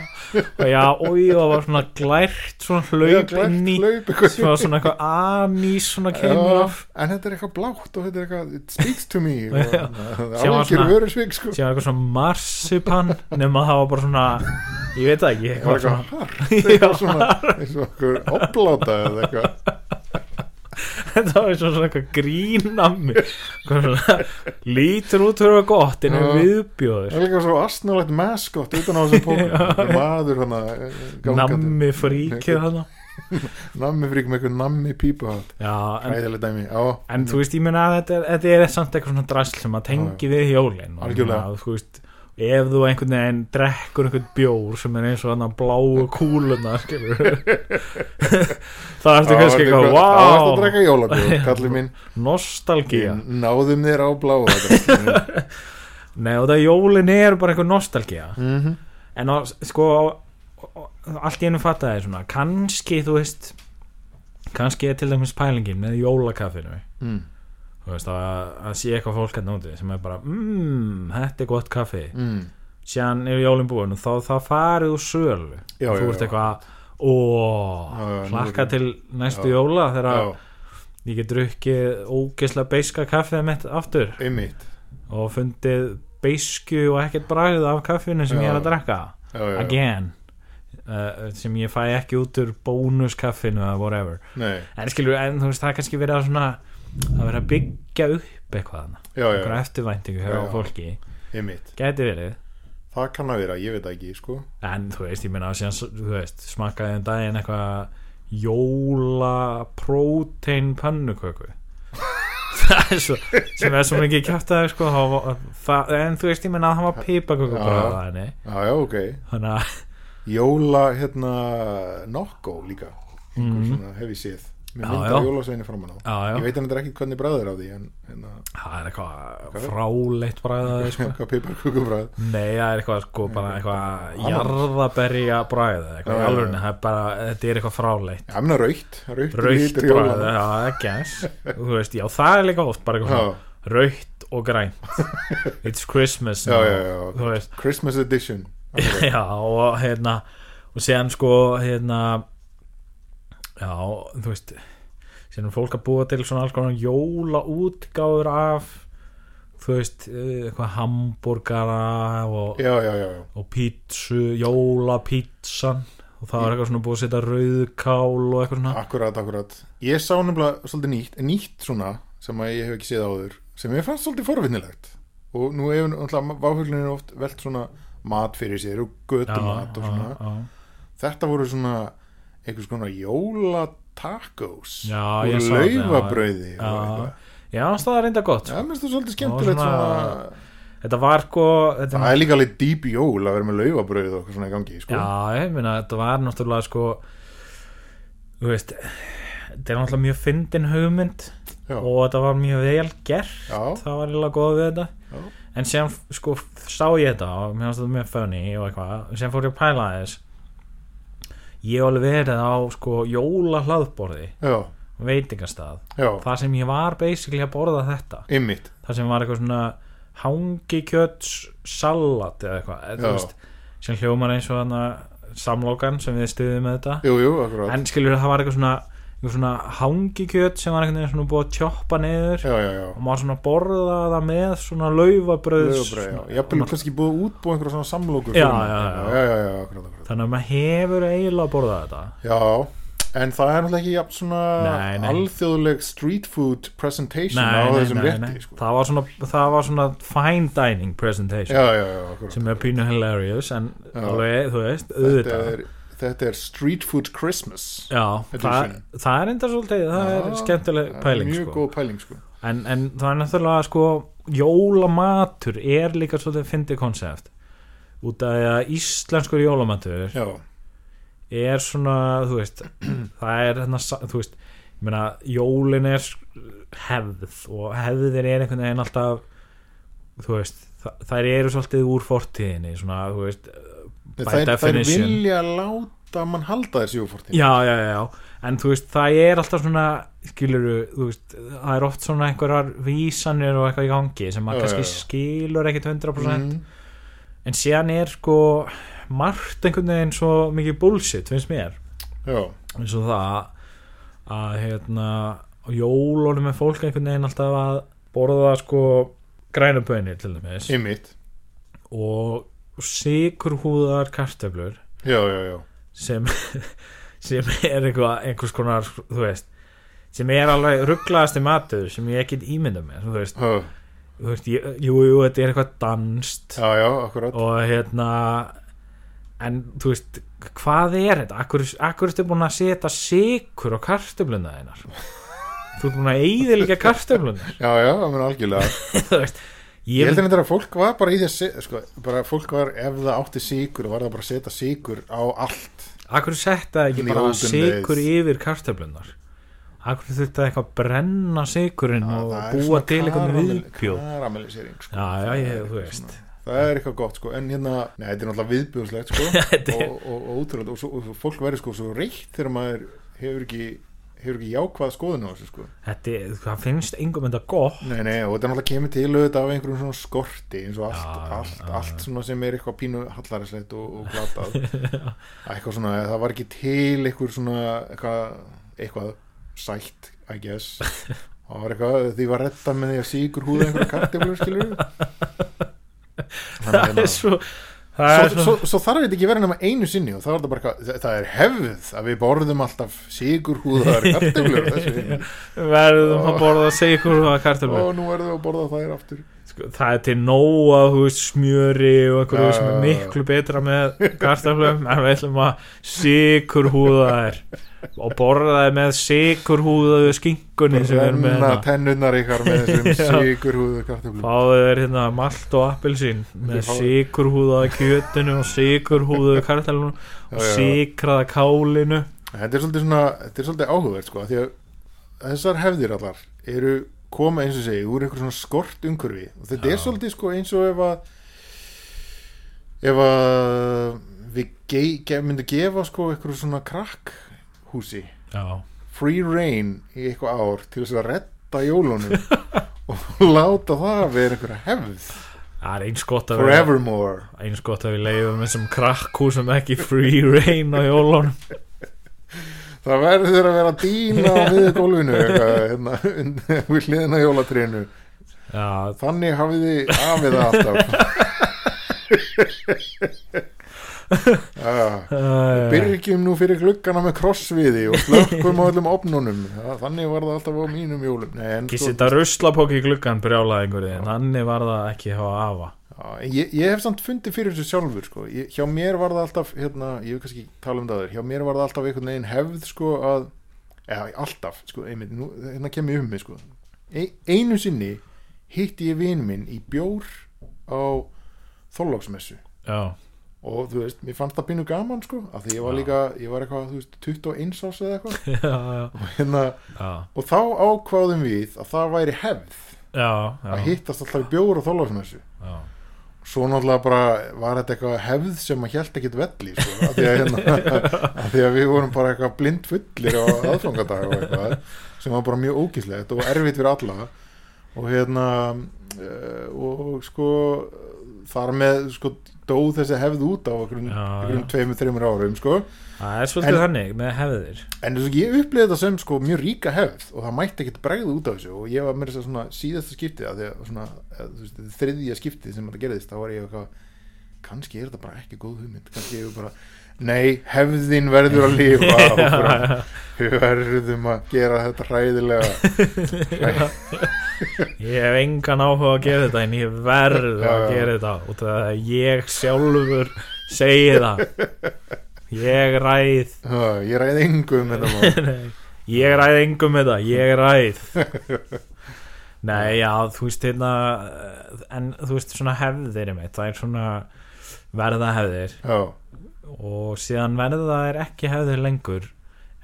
Já, og ég var svona glært svona hlaup inn í svona, eitthvað anís svona kemur af. en þetta er eitthvað blátt og þetta er eitthvað it speaks to me. Og, það er alveg svona- verið svig sko. sem var eitthvað svona marsipan nema það var bara svona ég veit ekki það var eitthvað hart eitthvað svona, eins og okkur opláta eða eitthvað þetta var og svona eitthvað grín af svona, lítur út fyrir að gott en Já. viðbjóður. Það er líka svo astnulegt maskott utan á þessum pókum maður hana nammi fríkið hana nammi frík með eitthvað nammi pípuhátt. Já, en, hæðileg dæmi, já. En þú veist, ég meina að þetta, er- þetta er samt eitthvað svona drasl sem að tengi við hjólin og Ef þú einhvern veginn drekkur einhvern bjór sem er eins og hann bláu kúluna skilur það ertu kannski eitthvað, það varst að wow drekka jólabjóð, kallið minn. Nostalgía. Náðum þér á og það jólin er bara einhver nostalgía. Mhm. en á, sko allt í einu fattaði svona kannski, þú veist kannski er til dæmis pælingin með jólakaffinu. Mm. Veist, að, að sé eitthvað fólk hérna úti sem er bara, mmm, þetta er gott kaffi. Mm. síðan er jólin búin og þá, þá farið úr sölu. Já, og þú ert eitthvað nú hlakka til næstu Já. jóla þegar já, ég get drukkið ógeðslega beiska kaffið mitt aftur. Einmitt. Og fundið beisku og ekkert bragð af kaffinu sem ég er að já. again. Uh, sem ég fæ ekki út úr bónuskaffinu eða whatever. Nei, en skilur, en þú veist, það kannski verið að svona að vera að byggja upp eitthvað einhverja eftirvæntingu hjá Já. fólki. Gæti verið. Það kann að vera, ég veit ekki, sko. En þú veist, ég meina að veist, smakkaði um daginn eitthvað jóla prótein pannuköku það er svo sem er svo mikið kjátt að sko, en þú veist, ég meina að það var pipaköku Já. já, ok. Þannig að jóla, hérna, nokko líka. Svona hef ég séð með mynda já. jólasveini framan á. Já, já. ég veit hann þetta ekki hvernig bræður á því en, en að, það er eitthvað Hvað? fráleitt bræðaði sko. hvað piparkukubræð Nei, það er eitthvað sko bara eitthvað jarðaberja bræð eitthvað er þetta er eitthvað fráleitt. Já, menna raukt, raukt, raukt bræð, já, það er líka oft bara eitthvað raukt og grænt. It's Christmas Christmas edition. Já, og hérna og séðan sko, hérna já, þú veist er fólk að búa til svona alls konar jóla útgáður af þú veist, eh, eitthvað hambúrgara og já, já, já, já, og pítsu, jólapítsan. Og það var eitthvað svona búið að setja rauðkál og eitthvað svona. Akkurat, akkurat. Ég sá nefnilega svolítið nýtt nýtt svona, sem að ég hef ekki séð áður sem ég fannst svolítið forvinnilegt og nú hefur náttúrulega váhuglinu oft velt svona mat fyrir sér og götumat og svona. já, þetta voru svona einhvers konar jólatacos Já, úr það, já. já, það er reynda gott. Já, mér finnst það svolítið skemmtilegt svona, þetta var sko þetta Það er líka alveg dýp jól að vera með laufabrauð og svona í gangi sko. já, ég meina, þetta var náttúrulega sko þú veist þetta er náttúrulega mjög fyndin hugmynd já, og þetta var mjög vel gert. Það var eiginlega góð við þetta. En sem sko sá ég þetta og mér fannst þetta mjög funny og eitthvað. Sem fór ég að pæla þess ég hef alveg verið á sko jóla hlaðborði já, veitingastað. Já, þar sem ég var basically að borða þetta. Ymmit þar sem var eitthvað svona hangikjöts salat eða eitthvað veist, sem hljómar eins og hana samlokan sem við stuðum með þetta. Jú, jú, en skilur það var eitthvað svona, eitthvað svona hangikjöt sem var einhvern veginn svona búið að já, já og maður svona borða það með svona já. Ég hafði kannski búið útbúið einhverja svona samlókur þannig að maður hefur eiginlega borðað þetta. Já, en það er náttúrulega ekki jafn svona Nei, nei. alþjóðleg street food presentation á þessum rétti sko. það, var svona, það var svona fine dining presentation. Já, já, sem er pínu hilarious en alveg, þú veist, auðvitað þetta er street food Christmas Já, það, það er enda svolítið það er Já, skemmtileg það er pæling Mjög sko. góð pæling sko. En, en það er náttúrulega sko jólamatur er líka svolítið fyndið konsept út af því að íslenskur jólamatur Já, er svona, þú veist það er hérna, þú veist ég meina, jólin er hefð og hefðir er einhvern veginn alltaf þú veist, þa þær eru svolítið úr fortíðinni svona, þú veist þær, þær vilja láta láta mann halda þessi úfortin já, já, já, en þú veist, það er alltaf svona skilur þú veist, það er oft svona einhverjar vísanir og eitthvað í gangi sem maður kannski skilur ekkit 100% mm, en síðan er sko margt einhvern veginn svo mikið bullshit finnst mér, já, eins og það að hérna á jólunum er fólk einhvern veginn alltaf að borða sko grænubönir til dæmis. Ymmit og sikurhúðar kartöflur já, já, já, sem, sem er eitthvað, einhvers konar þú veist, sem er alveg rugglaðasti matur sem ég ekkert ímynda mér þú veist, Hö, þú veist ég, jú, jú, þetta er eitthvað danst já, já, akkurat. Og hérna en þú veist, hvað er þetta? Akkur, akkur ertu búin að setja sikur á kartöfluna þeinar þú ert búin að eyðilega kartöfluna já, já, það mun algjörlega. Þú veist, Ég held að þetta að fólk var bara í þessi sko, bara fólk var, ef það átti síkur var það bara að setja síkur á allt. Akkur setja ekki bara days. yfir kartöflunar akkur þurfti að eitthvað brenna sikurinn og það er búa svona til eitthvað karamell- viðbjóð? karamellisering sko. já, já, ég, þú veist. það er eitthvað gott sko. En hérna, nei, þetta er náttúrulega viðbjóðslegt sko. Þetta er- og, og, og útrúlega og, og fólk verður sko svo reitt þegar maður hefur ekki hefur ekki jákvað skoðun á þessu sko. Þetta það finnst engum þetta gott. Nei, nei, og þetta náttúrulega kemur til auðvitað af einhverjum svona skorti eins og allt, Já, allt, já, allt svona sem er eitthvað pínu hallaræslegt og, og glatað. Eitthvað svona, það var ekki til eitthvað svona eitthvað, eitthvað sætt, I guess. Það var eitthvað, því var retta með því að síkur húða einhverja kartiflur skilur það er svo það er svo, svo, svo, þarf þetta ekki verið nema einu sinni og það, bara, það, er hefð að við borðum alltaf síkur húðar kartiflur þessu verðum að borða og kartöflur. Og nú verðum við að borða þær aftur sko, það er til nóa veist, smjöri og einhverju sem er miklu betra með kartöflum en við ætlum að sikur húða þær og borða þær með sikur húðaðu skinkunni sem er með renna hérna. tennurnar ykkar með þessum Já. síkur húðu kartiflur fáðu þér hérna malt og appelsín með Þið fáið- sikur húðaðu kjötinu og sikur húðaðu kartöflunum og sikraða kálinu. Þetta er svolítið svona þetta er svolítið áhugverð sko þessar hefðir allar eru koma eins og segi úr einhver svona skort umhverfi. Og þetta er Já. svolítið sko eins og ef að ef að við ge, ge, myndum gefa sko einhverju svona krakkhúsi já, free reign í eitthvað ár til þess að redda jólunum og láta það vera einhverja hefð. Það er eins gott að forevermore. Eins gott að við leiðum þessum krakkhúsum ekki free reign á jólunum það verður að vera dýna á miður gólfinu hérna, við hliðina jólatrínu já, Þannig hafið þið afið það alltaf. Byrgjum nú fyrir gluggana með krossviði og slökkum á öllum opnunum Þannig var það alltaf á mínum jólum. En ekki sko, setja ruslapóki í gluggan brjálaði einhverju, en þannig var það ekki að hafa afa ég, ég hef samt fundið fyrir þessu sjálfur sko. ég, Hjá mér var það alltaf hérna, Ég hef kannski tala um það aður Hjá mér var það alltaf einhvern veginn hefð sko, að, eða, Alltaf, sko, einmitt, nú, hérna kem ég um mig sko. e, Einu sinni hitti ég vin minn í bjór á Þorlóksmessu já, og þú veist, mér fannst það pínu gaman sko, af því ég var Já. líka, ég var eitthvað þú veist, 21 ás eða eitthvað og, hérna, og þá ákváðum við að það væri hefð já, að já, hittast alltaf í bjóður og þólagsmessu já. Svo náttúrulega bara var þetta eitthvað hefð sem að hjælt ekkit velli sko, af, því að, hérna, því að við vorum bara eitthvað blind fullir á aðfangadag og eitthvað sem var bara mjög ógíslegt og erfitt fyrir alla. Og hérna uh, og sko þar með sko dóð þessi hefð út á já. tveimur, þreimur árum sko það er svolítið En- þannig með hefðir En þess að ég upplýði þetta sem sko mjög ríka hefð og það mætti ekkert bregða út af þessu og ég var með þess að síðasta skiptið þriðja skiptið sem þetta gerðist þá var ég eitthvað kannski er þetta bara ekki góð hugmynd kannski ég bara, nei, hefðin verður að lifa áfram. við verðum að gera þetta hræðilega. Ég hef engan áhuga að gera þetta en ég verð að gera þetta. Út af að ég sjálfur segi það. Ég ræð. Ég ræði engu um þetta ég ræð engum með það ég ræð. Nei já þú veist hérna en þú veist svona hefðir það er svona verða hefðir. Já, og síðan verða það er ekki hefðir lengur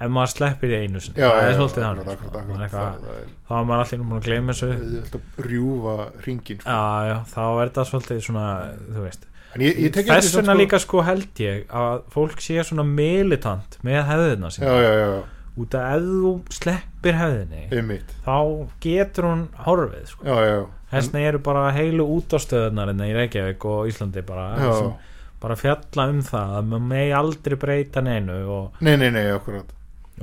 ef maður sleppir í einu sinni. Já, það já, er svolítið akkurat, sko. Það það- það þá er maður allir búin að gleyma þessu. Rjúfa ringin sko. já, já, þá er þetta svolítið svona þú veist, þess vegna sko- líka sko held ég að fólk sé svona militant með hefðina já, sinna já, já, út að ef þú sleppir hefðinni einmitt. þá getur hún horfið sko. já, já, Þessna eru bara heilu útastöðunar í Reykjavík og Íslandi bara, já, bara fjalla um það að maður megi aldrei breyta neinu og, nei, nei, nei, akkurat.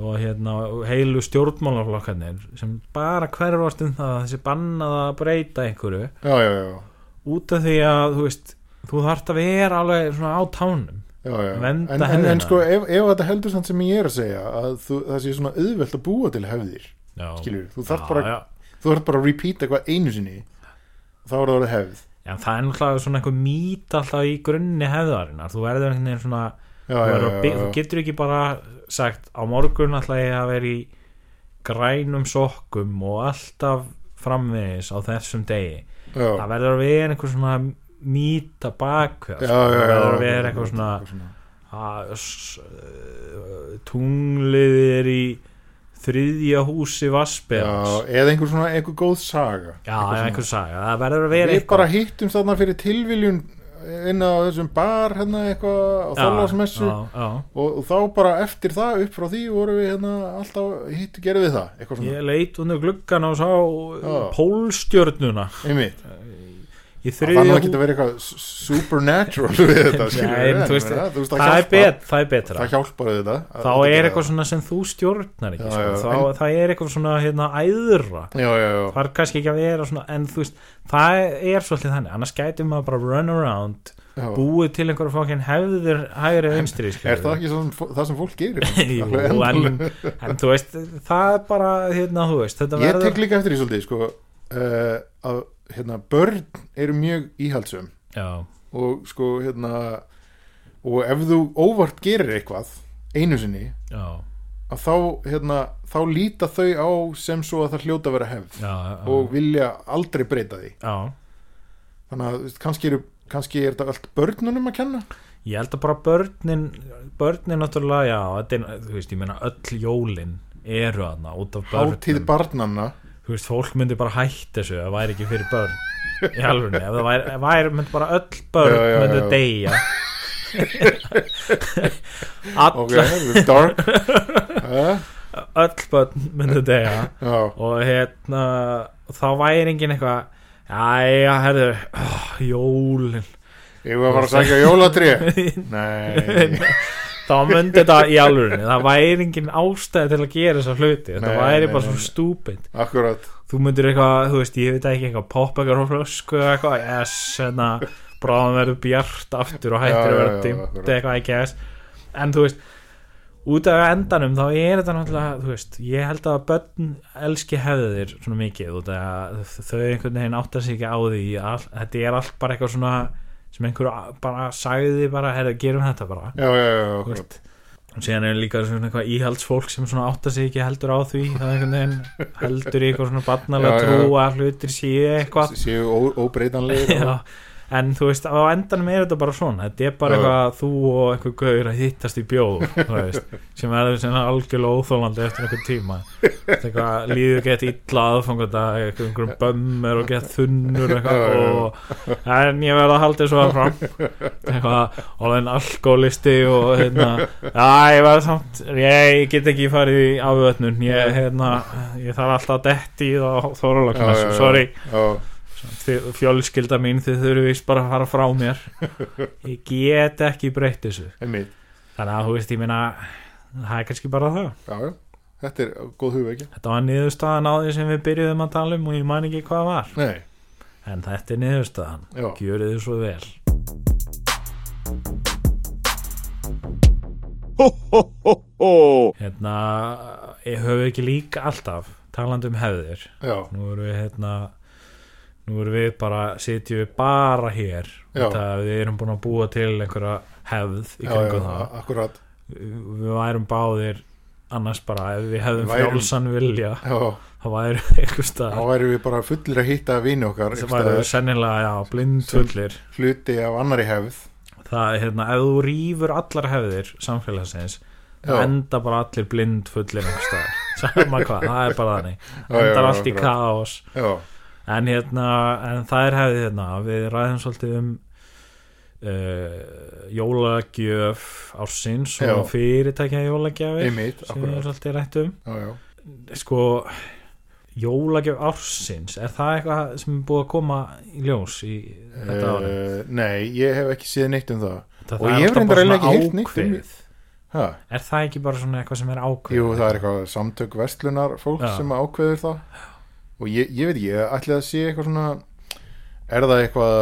og hérna, heilu stjórnmálaflokkarnir sem bara hverfast um það að þessi bannað að breyta einhverju. Já, já, já, út af því að þú veist þú þarft að vera alveg svona á tánum já, já. Vernda En, en, en sko ef, ef þetta heldur samt sem ég er að segja að þú, það sé svona auðvelt að búa til hefðir já, skilur, þú þarf já, bara bara að repeat eitthvað einu sinni þá er það hefð já, það er náttúrulega svona einhver mít alltaf í grunni hefðarinnar. Þú verður einhvern veginn svona já, þú, já, þú getur ekki bara sagt á morgun ætla ég að vera í grænum sokkum og alltaf framvegis á þessum degi. Það verður að vera einhver svona mýta já, já, það verður að vera eitthvað svona. að s- tunglið er í þriðja húsi já, Vassbjörns eða einhver svona einhver góð saga. Já, Eitthvað svona. einhver saga, það verður að vera við bara hittum þarna fyrir tilviljun inn á þessum bar hérna eitthvað á já. og, og þá bara eftir það upp frá því vorum við hérna alltaf hitt gerðum við það eitthvað ég leit undir gluggan og sá pólstjörnuna. Einmitt. Í það fann að húsi geta verið eitthvað supernatural við þetta Nei, þú veist, veist, það, er bet, það er betra. Það hjálpar þetta þá er eitthvað svona sem þú stjórnar ekki Já, sko. já, þá, en- það er eitthvað svona hérna, æðra. Já, það er kannski ekki að vera svona en þú veist, það er svolítið þannig. Annars gæti maður bara run around búið til einhverja fókin hefðir hægri vinstri er það ekki svona, það sem fólk gerir? Jú, en, en þú veist það er bara, hérna, veist ég tek líka eftir því svolítið sko, uh, að hérna, börn eru mjög íhaldsum já, og sko hérna og ef þú óvart gerir eitthvað einu sinni já, að þá, hérna, þá líta þau á sem svo að það hljóta að vera hefð já, já, og vilja aldrei breyta því. Já. Þannig að kannski, eru, kannski er þetta allt börnunum að kenna? Ég held að bara börnin börnin náttúrulega, já, þetta er, þú veist, ég meina öll jólin eru aðna út af börnum. Hátíð barnanna þú veist, fólk myndi bara hætt þessu það væri ekki fyrir börn. Í alvunni, ef það væri, væri myndi bara öll börn Já, já, myndi já. deyja. Ok, alla, þetta er dark. Öll börn myndi deyja. Já, og hérna þá væri engin eitthvað Jæja, herðu, oh, jólin. Ég var að fara að sækja jólatrí nei, þá myndi þetta í alvörinni það væri engin ástæði til að gera þessa hluti þetta væri nei, bara nei, svo nei. stúpid akkurat þú myndir eitthvað, þú veist, ég veit ekki eitthvað poppa eitthvað frá flösku eitthvað yes, hérna, bráðum verður bjart aftur og hættir að dimmt akkurat. eitthvað ekki yes. en þú veist út af endanum þá er þetta náttúrulega þú veist, ég held að börn elski hefðir svona mikið þau einhvern veginn áttar sig ekki á því all, þetta er allt bara eitthvað svona sem einhver bara sagði bara, herra, gerum þetta bara. Já, já, já, veist. og síðan er líka svona eitthvað íhaldsfólk sem svona áttar sig ekki heldur á því. Það er einhvern veginn heldur í eitthvað svona barnalega trú að hlutir séu eitthvað. Séu ó- óbreytanlegir Já, en þú veist, á endanum er þetta bara svona. Þetta er bara eitthvað þú og einhver gauður að hittast í bjóð veist, sem er algjörlega óþólandi eftir einhver tíma. Eitthvað, líður gett illa aðfangata einhverjum bömmur og gett þunnur eitthvað og en ég verð að halda þessu að fram eitthvað, og en alkoholisti og hérna, já ég verð samt ég get ekki farið í afvötnun. Ég, hérna, ég þarf alltaf detti í það já. sorry. Já, fjölskylda mín þið þurfum vist bara að fara frá mér. Ég get ekki breytt þessu. Einmitt. Þannig að þú veist ég meina það er kannski bara það. Já, já, þetta er góð hugveikja þetta var niðurstaðan á því sem við byrjuðum að tala um og ég man ekki hvað var. Nei, en þetta er niðurstaðan, já, gjörið þið svo vel. Ho, ho, ho, ho. hérna ég höfu ekki líka alltaf talandi um hefðir. Já, nú erum við hérna nú erum við bara, sitjum við bara hér. Já. við erum búin að búa til einhverja hefð í já, já, kringum það akkurat. Við værum báðir annars bara ef við hefðum værum- frjálsan vilja já, þá værum við einhver þá værum við bara fullir að hitta vini okkar það værum við sennilega já, blindfullir hluti af annari hefð. Það er hérna, ef þú rýfur allar hefðir samfélagsins Já. enda bara allir blind fullir sama hvað, það er bara þannig. Já, já, endar já, allt í kaos. Já, en hérna, en það er hefðið hérna, við ræðum svolítið um uh, jólagjöf ársins og fyrirtækja jólagjafir einmitt sem við svolítið rættum já, já. sko jólagjöf ársins er það eitthvað sem er búið að koma í ljós í þetta ári Uh, nei, ég hef ekki séð neitt um það. Það og er ég hef reyndar ekki heyrt neitt um ákveðið ha? er það ekki bara svona eitthvað sem er ákveðið? Jú, það er eitthvað samtök vestlunar fólk Já. sem ákveður það og ég, ég veit ekki, ég ætli að sé eitthvað svona er það eitthvað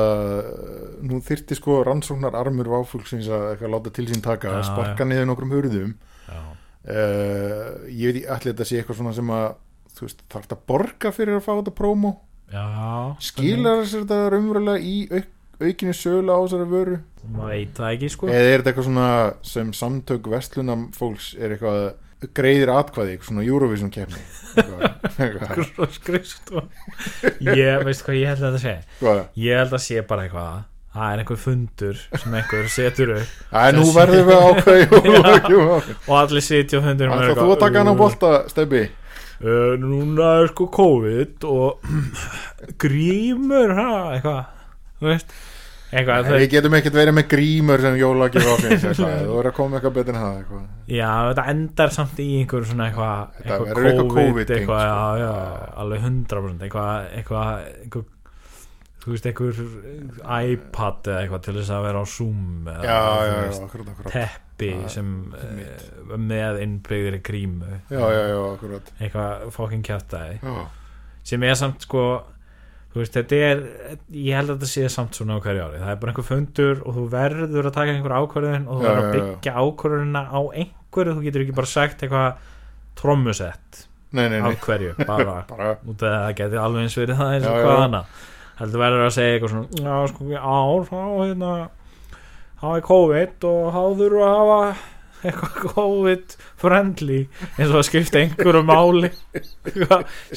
nú þyrfti sko rannsóknar armur váfólksins að eitthvað láta til sín taka Já, að sparka niður nokkrum hurðum. Uh, ég veit ekki, ætli þetta sé eitthvað svona sem að veist, þarf þetta að borga fyrir að fá þetta prómó Já, skilar þess þetta raunverulega í auk, aukinu sölu á þessari vöru? Maður veit það ekki sko. Eða er þetta eitthvað svona sem samtök vestlunam fólks er eitthvað greiðir atkvæði, svona Eurovision skrifstu ég veist hvað ég held að þetta sé? Eitthvað. ég held að sé bara eitthvað. Það er einhver fundur sem einhver setur upp. Æ, nú verðum við ákveði og allir sitja á fundur Ætla þú að taka hann á bolta, Stebbi? Uh, núna er sko COVID og grímur ha, eitthvað. Þú veist eitthvað, Við getum ekkert verið með grímur sem ákveðins eitthvað. Þú verður að koma eitthvað betur en það eitthvað. já, þetta endar samt í einhver svona eitthvað, eitthvað verður eitthvað COVID, eitthvað, sko. já, já, alveg 100% eitthvað, eitthvað, þú veist, einhver iPad eða eitthvað til þess að vera á Zoom eða, Já, já, já, akkurat, akkurat teppi Já, sem uh, með innbyggðir grímu Já, já, já, akkurat eitthvað fokkin Já, sem er samt sko veist, þetta er ég held að þetta sé samt svona á hverju ári. Það er bara einhver fundur og þú verður að taka einhver ákvörðun og þú verður að byggja ákvörðunina á einhverju, þú getur ekki bara sagt eitthvað trommusett af hverju, bara Bara, út af að það geti alveg eins verið það eins og hvað annað. Heldur verður að segja eitthvað svona já sko ár þá hérna þá er COVID og þá þurfum að hafa eitthvað COVID friendly eins og það skiptir einhverju máli.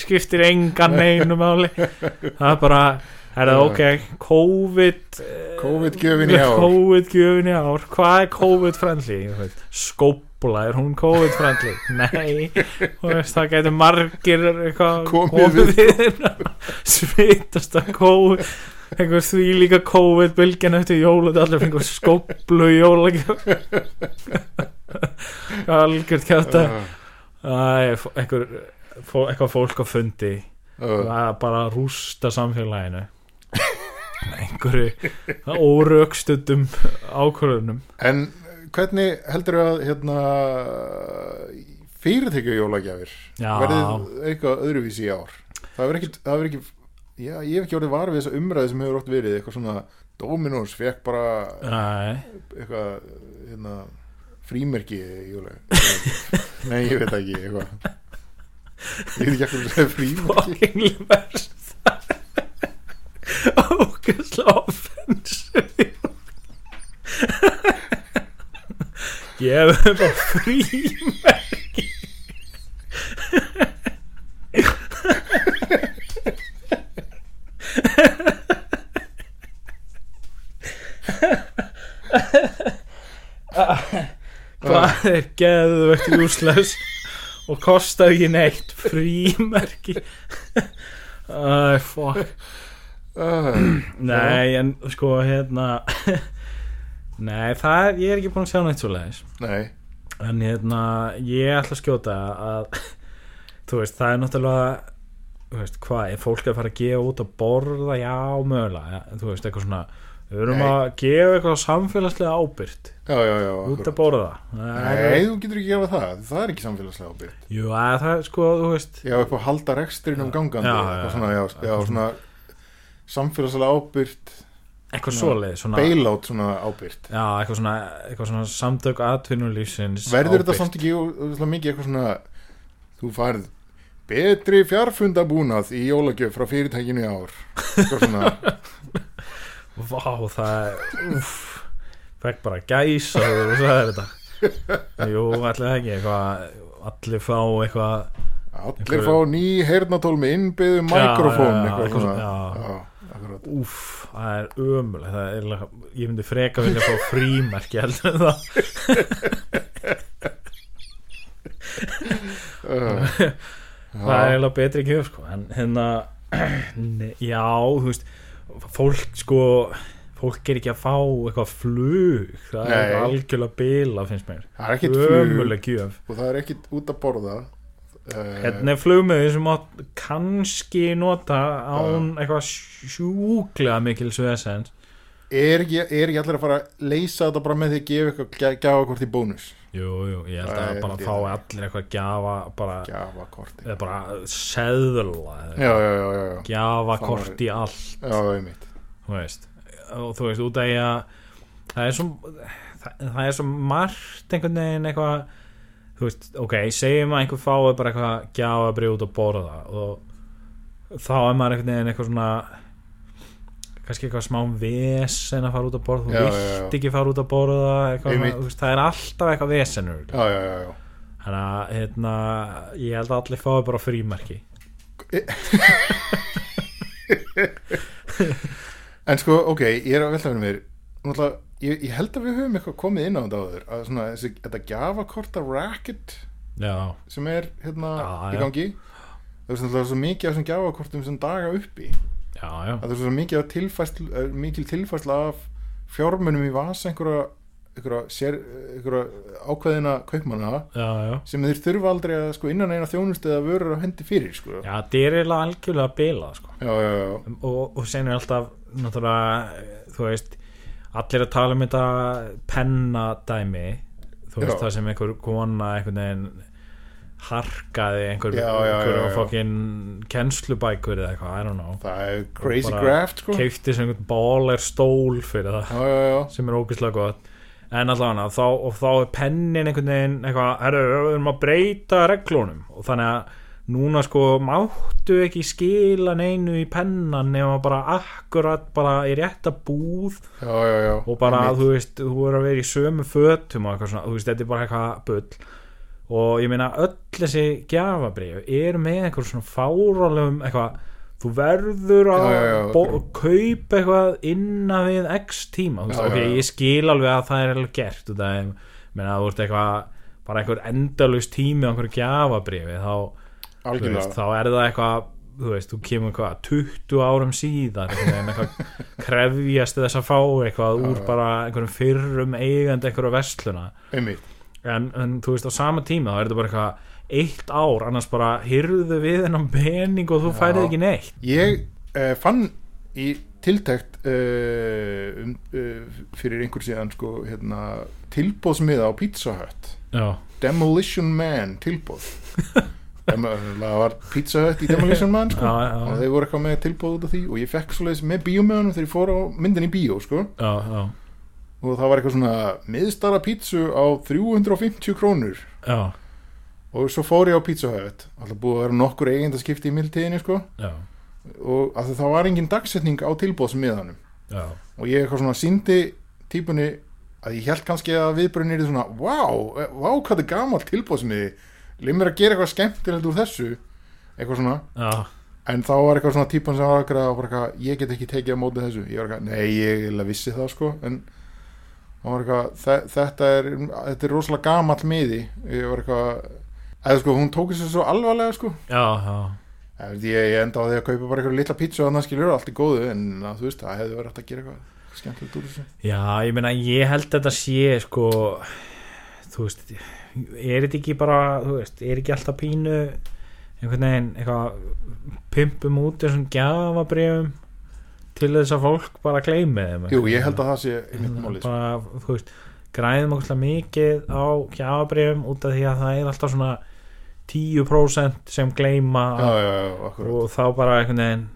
Skiptir engan neinu máli. Það er bara er það ok, COVID COVID-gjöfin í ár. COVID-gjöfin í ár. Hvað er COVID friendly skópla, er hún COVID friendly nei, veist, það getur margir Komið við svitast að COVID einhver því líka COVID bylgjan eftir jóla allir fengur skóplu jóla að einhver fó- eitthvað fólk á fundi. Uh, að bara rústa samfélaginu. Einhverju órökstundum ákvörðunum. En hvernig heldur að hérna fyrirtekju jólagjafir verðið eitthvað öðruvísi í ár? Það verður ekki, það verður ekki já, ég hef ekki orðið var við þessa umræði sem hefur ótt verið eitthvað svona Dominos fekk bara Nei, eitthvað hérna, frímerki nei ég veit ekki eitthvað. Ég veit ekki eitthvað sem er frímerki. Fucking verst ógæslega offensive. Ég hef bara frímerki hvað er geðvegt júsleis og kostar ekki neitt? Frímerki. Æ, fuck. Nei, en sko hérna Nei, það er, ég er ekki búin að sjá neitt svo leiðis nei. En hérna, ég ætla að skjóta að Þú veist, það er náttúrulega veist, hvað, er fólk að fara að gefa út að borða, já, mögulega ja, Þú veist, eitthvað svona Við erum Nei. að gefa eitthvað samfélagslega ábyrgt já já já Út akkurat. að borða. Það er- nei þú getur ekki gefa það. Það er ekki samfélagslega ábyrgt Jú, að það er sko, þú veist. Já upp að halda rekstrinum gangandi Já, eitthvað svona, já, já. svona samfélagslega ábyrgt Eitthvað svoleið svona, bailout svona ábyrgt Já, eitthvað svona, eitthvað svona samtök atvinnulífsins verður þetta samt ekki mikið eitthvað svona þú færð betri fjarfundabúnað í jólagjöf frá fyrirtækinu í ár. Vá, það er fekk bara gæsa þegar þú sagðir þetta. Jú, allir það ekki eitthvað Allir fá eitthvað allir fá ný heyrnatól með innbyggðu mikrofón eitthvað svona. Úff, það er ömuleg Það er, ég myndi freka vilja fá frímerki heldur en það. Uh, það er eiginlega betri gjöf sko en hérna já, þú veist fólk sko fólk er ekki að fá eitthvað flug. Það er algjörlega bila finnst mér. Það er ekkit flug. Og það er ekkit út að borða. Uh, hérna er flugmiði sem átt kannski nota án eitthvað sjúklega mikil svesens er, ekki, er ekki allir að fara að leysa þetta bara með því að gefa eitthvað gjafa hvort í bónus? Jú, jú, ég held Það að er bara það. allir eitthvað gjafa bara, gjafa korti eða bara seðla eða já, já, já, já, já, gjafa Það kort í allt. Já, einmitt. Þú veist. Og þú veist út af ég að það er svo það, það er svo margt einhvern veginn eitthvað þú veist, ok, segjum að einhver fái bara eitthvað gjafabrið út að borða og þá er maður einhvern veginn eitthvað svona kannski eitthvað smá vesen að fara út að borða þú Já, vilt já, ekki fara út að borða eitthvað, veist, það er alltaf eitthvað vesenur þannig að hérna, ég held að allir fái bara frímerki. En sko, ok, ég er að velta fyrir mér ég, ég held að við höfum eitthvað komið inn á þetta áður að svona, þessi, þetta gjafakorta racket já, sem er hérna í gangi. Það er svo mikið af þessum gjafakortum sem daga uppi já, já það er svo eh, mikil tilfærsla af fjármunum í vasa einhverja, einhverja, sér, einhverja ákveðina kaupmanna já, já sem þeir þurfa aldrei að sko innan eina þjónustu eða vörur á hendi fyrir sko. Já, þetta er eiginlega algjörlega sko. já, já, já, og, og sen er alltaf náttúrulega, þú veist allir að tala um þetta pennadæmi þú veist það sem einhver kona einhvern veginn harkaði einhver, Já, já, einhver fokkin kennslubækur eða eitthvað, I don't know. Það er crazy graft sko. keifti sem einhvern báler stól fyrir það já, já, já, sem er ógeðslega gott. En allavega þá, og þá er pennin einhvern veginn eitthvað, herru, við erum að breyta reglunum. Og þannig að núna sko máttu ekki skila neinu í pennan nema bara akkurat bara í rétta búð já, já, já. og bara þú veist, þú er að vera í sömu fötum og eitthvað svona, þú veist, þetta er bara eitthvað bull og ég meina öll þessi gjafabrif eru með einhver svona fáralegum eitthvað þú verður að Já, já, bo- kaupa eitthvað innan við x tíma, Já, ok, ég skil alveg að það er alveg gert af, ég meina, þú veist eitthvað bara einhver endalaust tími á einhverju gjafabrifi þá, veist, þá er það eitthvað þú veist, þú kemur eitthvað 20 árum veginn eitthvað krefjast þess að fá eitthvað úr bara einhverjum fyrrum eigandi einhverju vestluna einmitt en, en þú veist, á sama tíma þá er þetta bara eitthvað eitt ár, annars bara hyrðu við hennan pening og þú færið ekki neitt ég uh, fann í tiltækt uh, um, uh, fyrir einhver síðan sko, hérna, tilbóðsmiða á Pizza Hut já, Demolition Man tilbóð það var Pizza Hut í Demolition Man sko. Já, já. og þeir voru eitthvað með tilbóð út af því og ég fekk svoleiðis með bíómiðanum þegar ég fór á myndin í bíó sko. já, já, og það var eitthvað svona miðstara pítsu á 350 krónur. Já, og svo fór ég á Pizza Hut. Alltaf búið að vera nokkur eigindaskipti í mildtíðinni sko. já, og að það var engin dagsetning á tilbóðsmiðanum og ég eitthvað svona síndi típunni að ég held kannski að viðbröðin er svona wow, eh, vá hvað þetta er gamalt tilbóðsmiði leið mér að gera eitthvað skemmtilegt úr þessu. Eitthvað svona. Já, en þá var eitthvað svona típan sem var eitthvað ég get ekki tekið á móti þessu. Ég var eitthvað, nei ég eitthvað "þe- þetta er, þetta er rosalega gamall miði. Ég var eitthvað eða sko hún tók þessu svo alvarlega sko. Já, já. Ég, ég, ég enda á því að kaupa bara eitthvað litla pítsu og þannig skilur allt í góðu en að, þú veist, það hefði verið hægt að gera eitthvað skemmtilegt úr þessu. Já, ég meina, ég held þetta sé sko, þú veist er þetta ekki bara, þú veist er ekki alltaf pínu einhvern veginn, eitthvað pimpum út þessum gjafabrifum til þess að fólk bara gleymi þeim Jú, ég held að það sé málið sko. bara, þú veist, græðum okkur mikið á gjafabrifum út af því að það er alltaf svona 10% sem gleyma Já, já, já, og þá bara einhvern veginn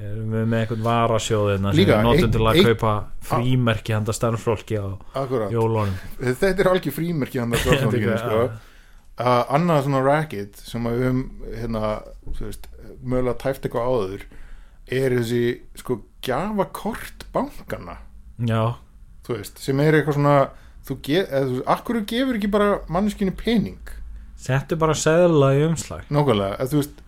erum við með einhvern varasjóðina sem við notum til að kaupa frímerki handa starffólki á jólunum. Þetta er algjör frímerki hann að stjórnfólkinu sko. uh, annað svona racket sem við höfum hérna, mögulega tæft eitthvað áður er þessi sko gjafakort bankana já, þú veist, sem er eitthvað svona þú get, eða, þú akkur gefur ekki bara manneskinni pening? Settu bara seðla í umslag. Nákvæmlega, eða þú veist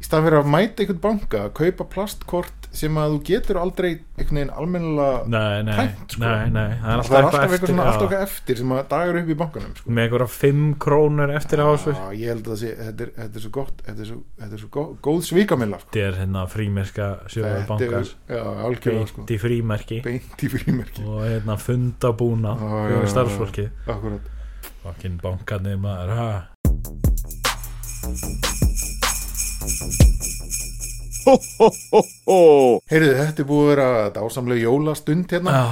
í stað fyrir að mæta einhvern banka kaupa plastkort sem að þú getur aldrei einhvern veginn almennilega Tæmt, sko. það er alltaf eitthvað alltaf eftir sem að dagur upp í bankanum sko. með einhverja 5 krónur eftir á þessu Já, ég held að sé, þetta er, þetta er svo gott þetta er svo, þetta er svo góð, góð svíkamilla sko. þetta er hérna frímerska sjóðu Þetta er- bankars já, algjörlega sko. beint í frímerki beint í frímerki og hérna fundabúna fyrir starfsfólki Fucking bankarnir maður ha? Heyrðu, þetta er búið að vera dásamlega jólastund hérna. Já,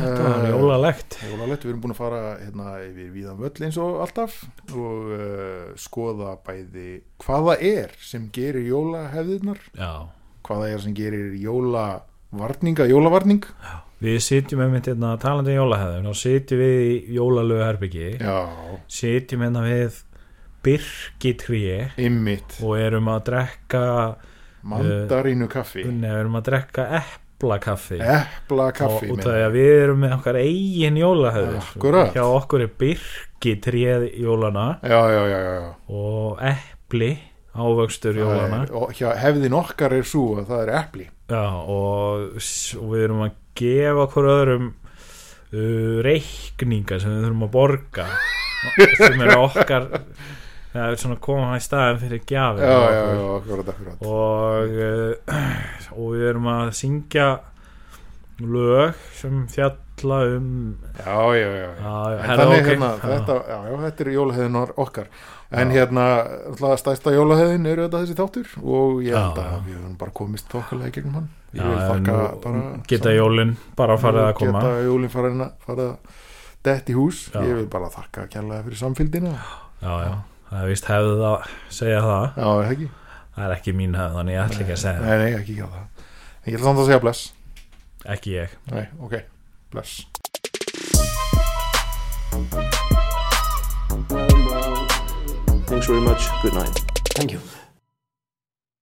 þetta var Eh, jólalegt. Jólalegt, við erum búin að fara hérna yfir víðan völl eins og alltaf og uh, skoða bæði hvaða er sem gerir jólahefðirnar Já, hvaða er sem gerir jólavarninga jólavarning. Við sitjum einmitt hérna talandi um jólahæðum og sitjum við í jólalögu herbyggi já, sitjum hérna við byrkitré ymmit og erum að drekka mandarínu kaffi. Nei, við erum að drekka eplakaffi. Epla og af því að við erum með okkar eigin jólahöðu Akkúrat. hjá okkur er byrkitréð jólana já, já, já, já, og epli ávöxtur jólana Það er- og hjá, hefðin okkar er svo að það er epli. Já, og, og við erum að gefa okkur öðrum uh, reikninga sem við þurfum að borga sem er okkar það er svona að koma í staðin fyrir já, já, já, akkurat og uh, og við erum að syngja lög sem fjalla um já, já, já, já. Já, já, herra, þannig ok. hérna, Já. þetta, já, já, þetta er jólahefðin okkar. En hérna, alltaf stærsta jólahefðin eru þetta þessi þáttur? Og ég held Já, að já. við höfum bara komist þokkalega í gegnum hann. Já, geta jólin bara farið að koma. geta jólin farið að fara dett í hús, Já. ég vil bara þakka kærlega fyrir samfylgdina, já, já, það er vist hefðið að segja það. Já, er það ekki? Það er ekki mín hefð, þannig ég ætla ekki að segja nei, nei, ekki ekki það. En ég ætla samt að segja bless. Það ekki ég. Nei, ok, bless. Thanks very much. Good night. Thank you.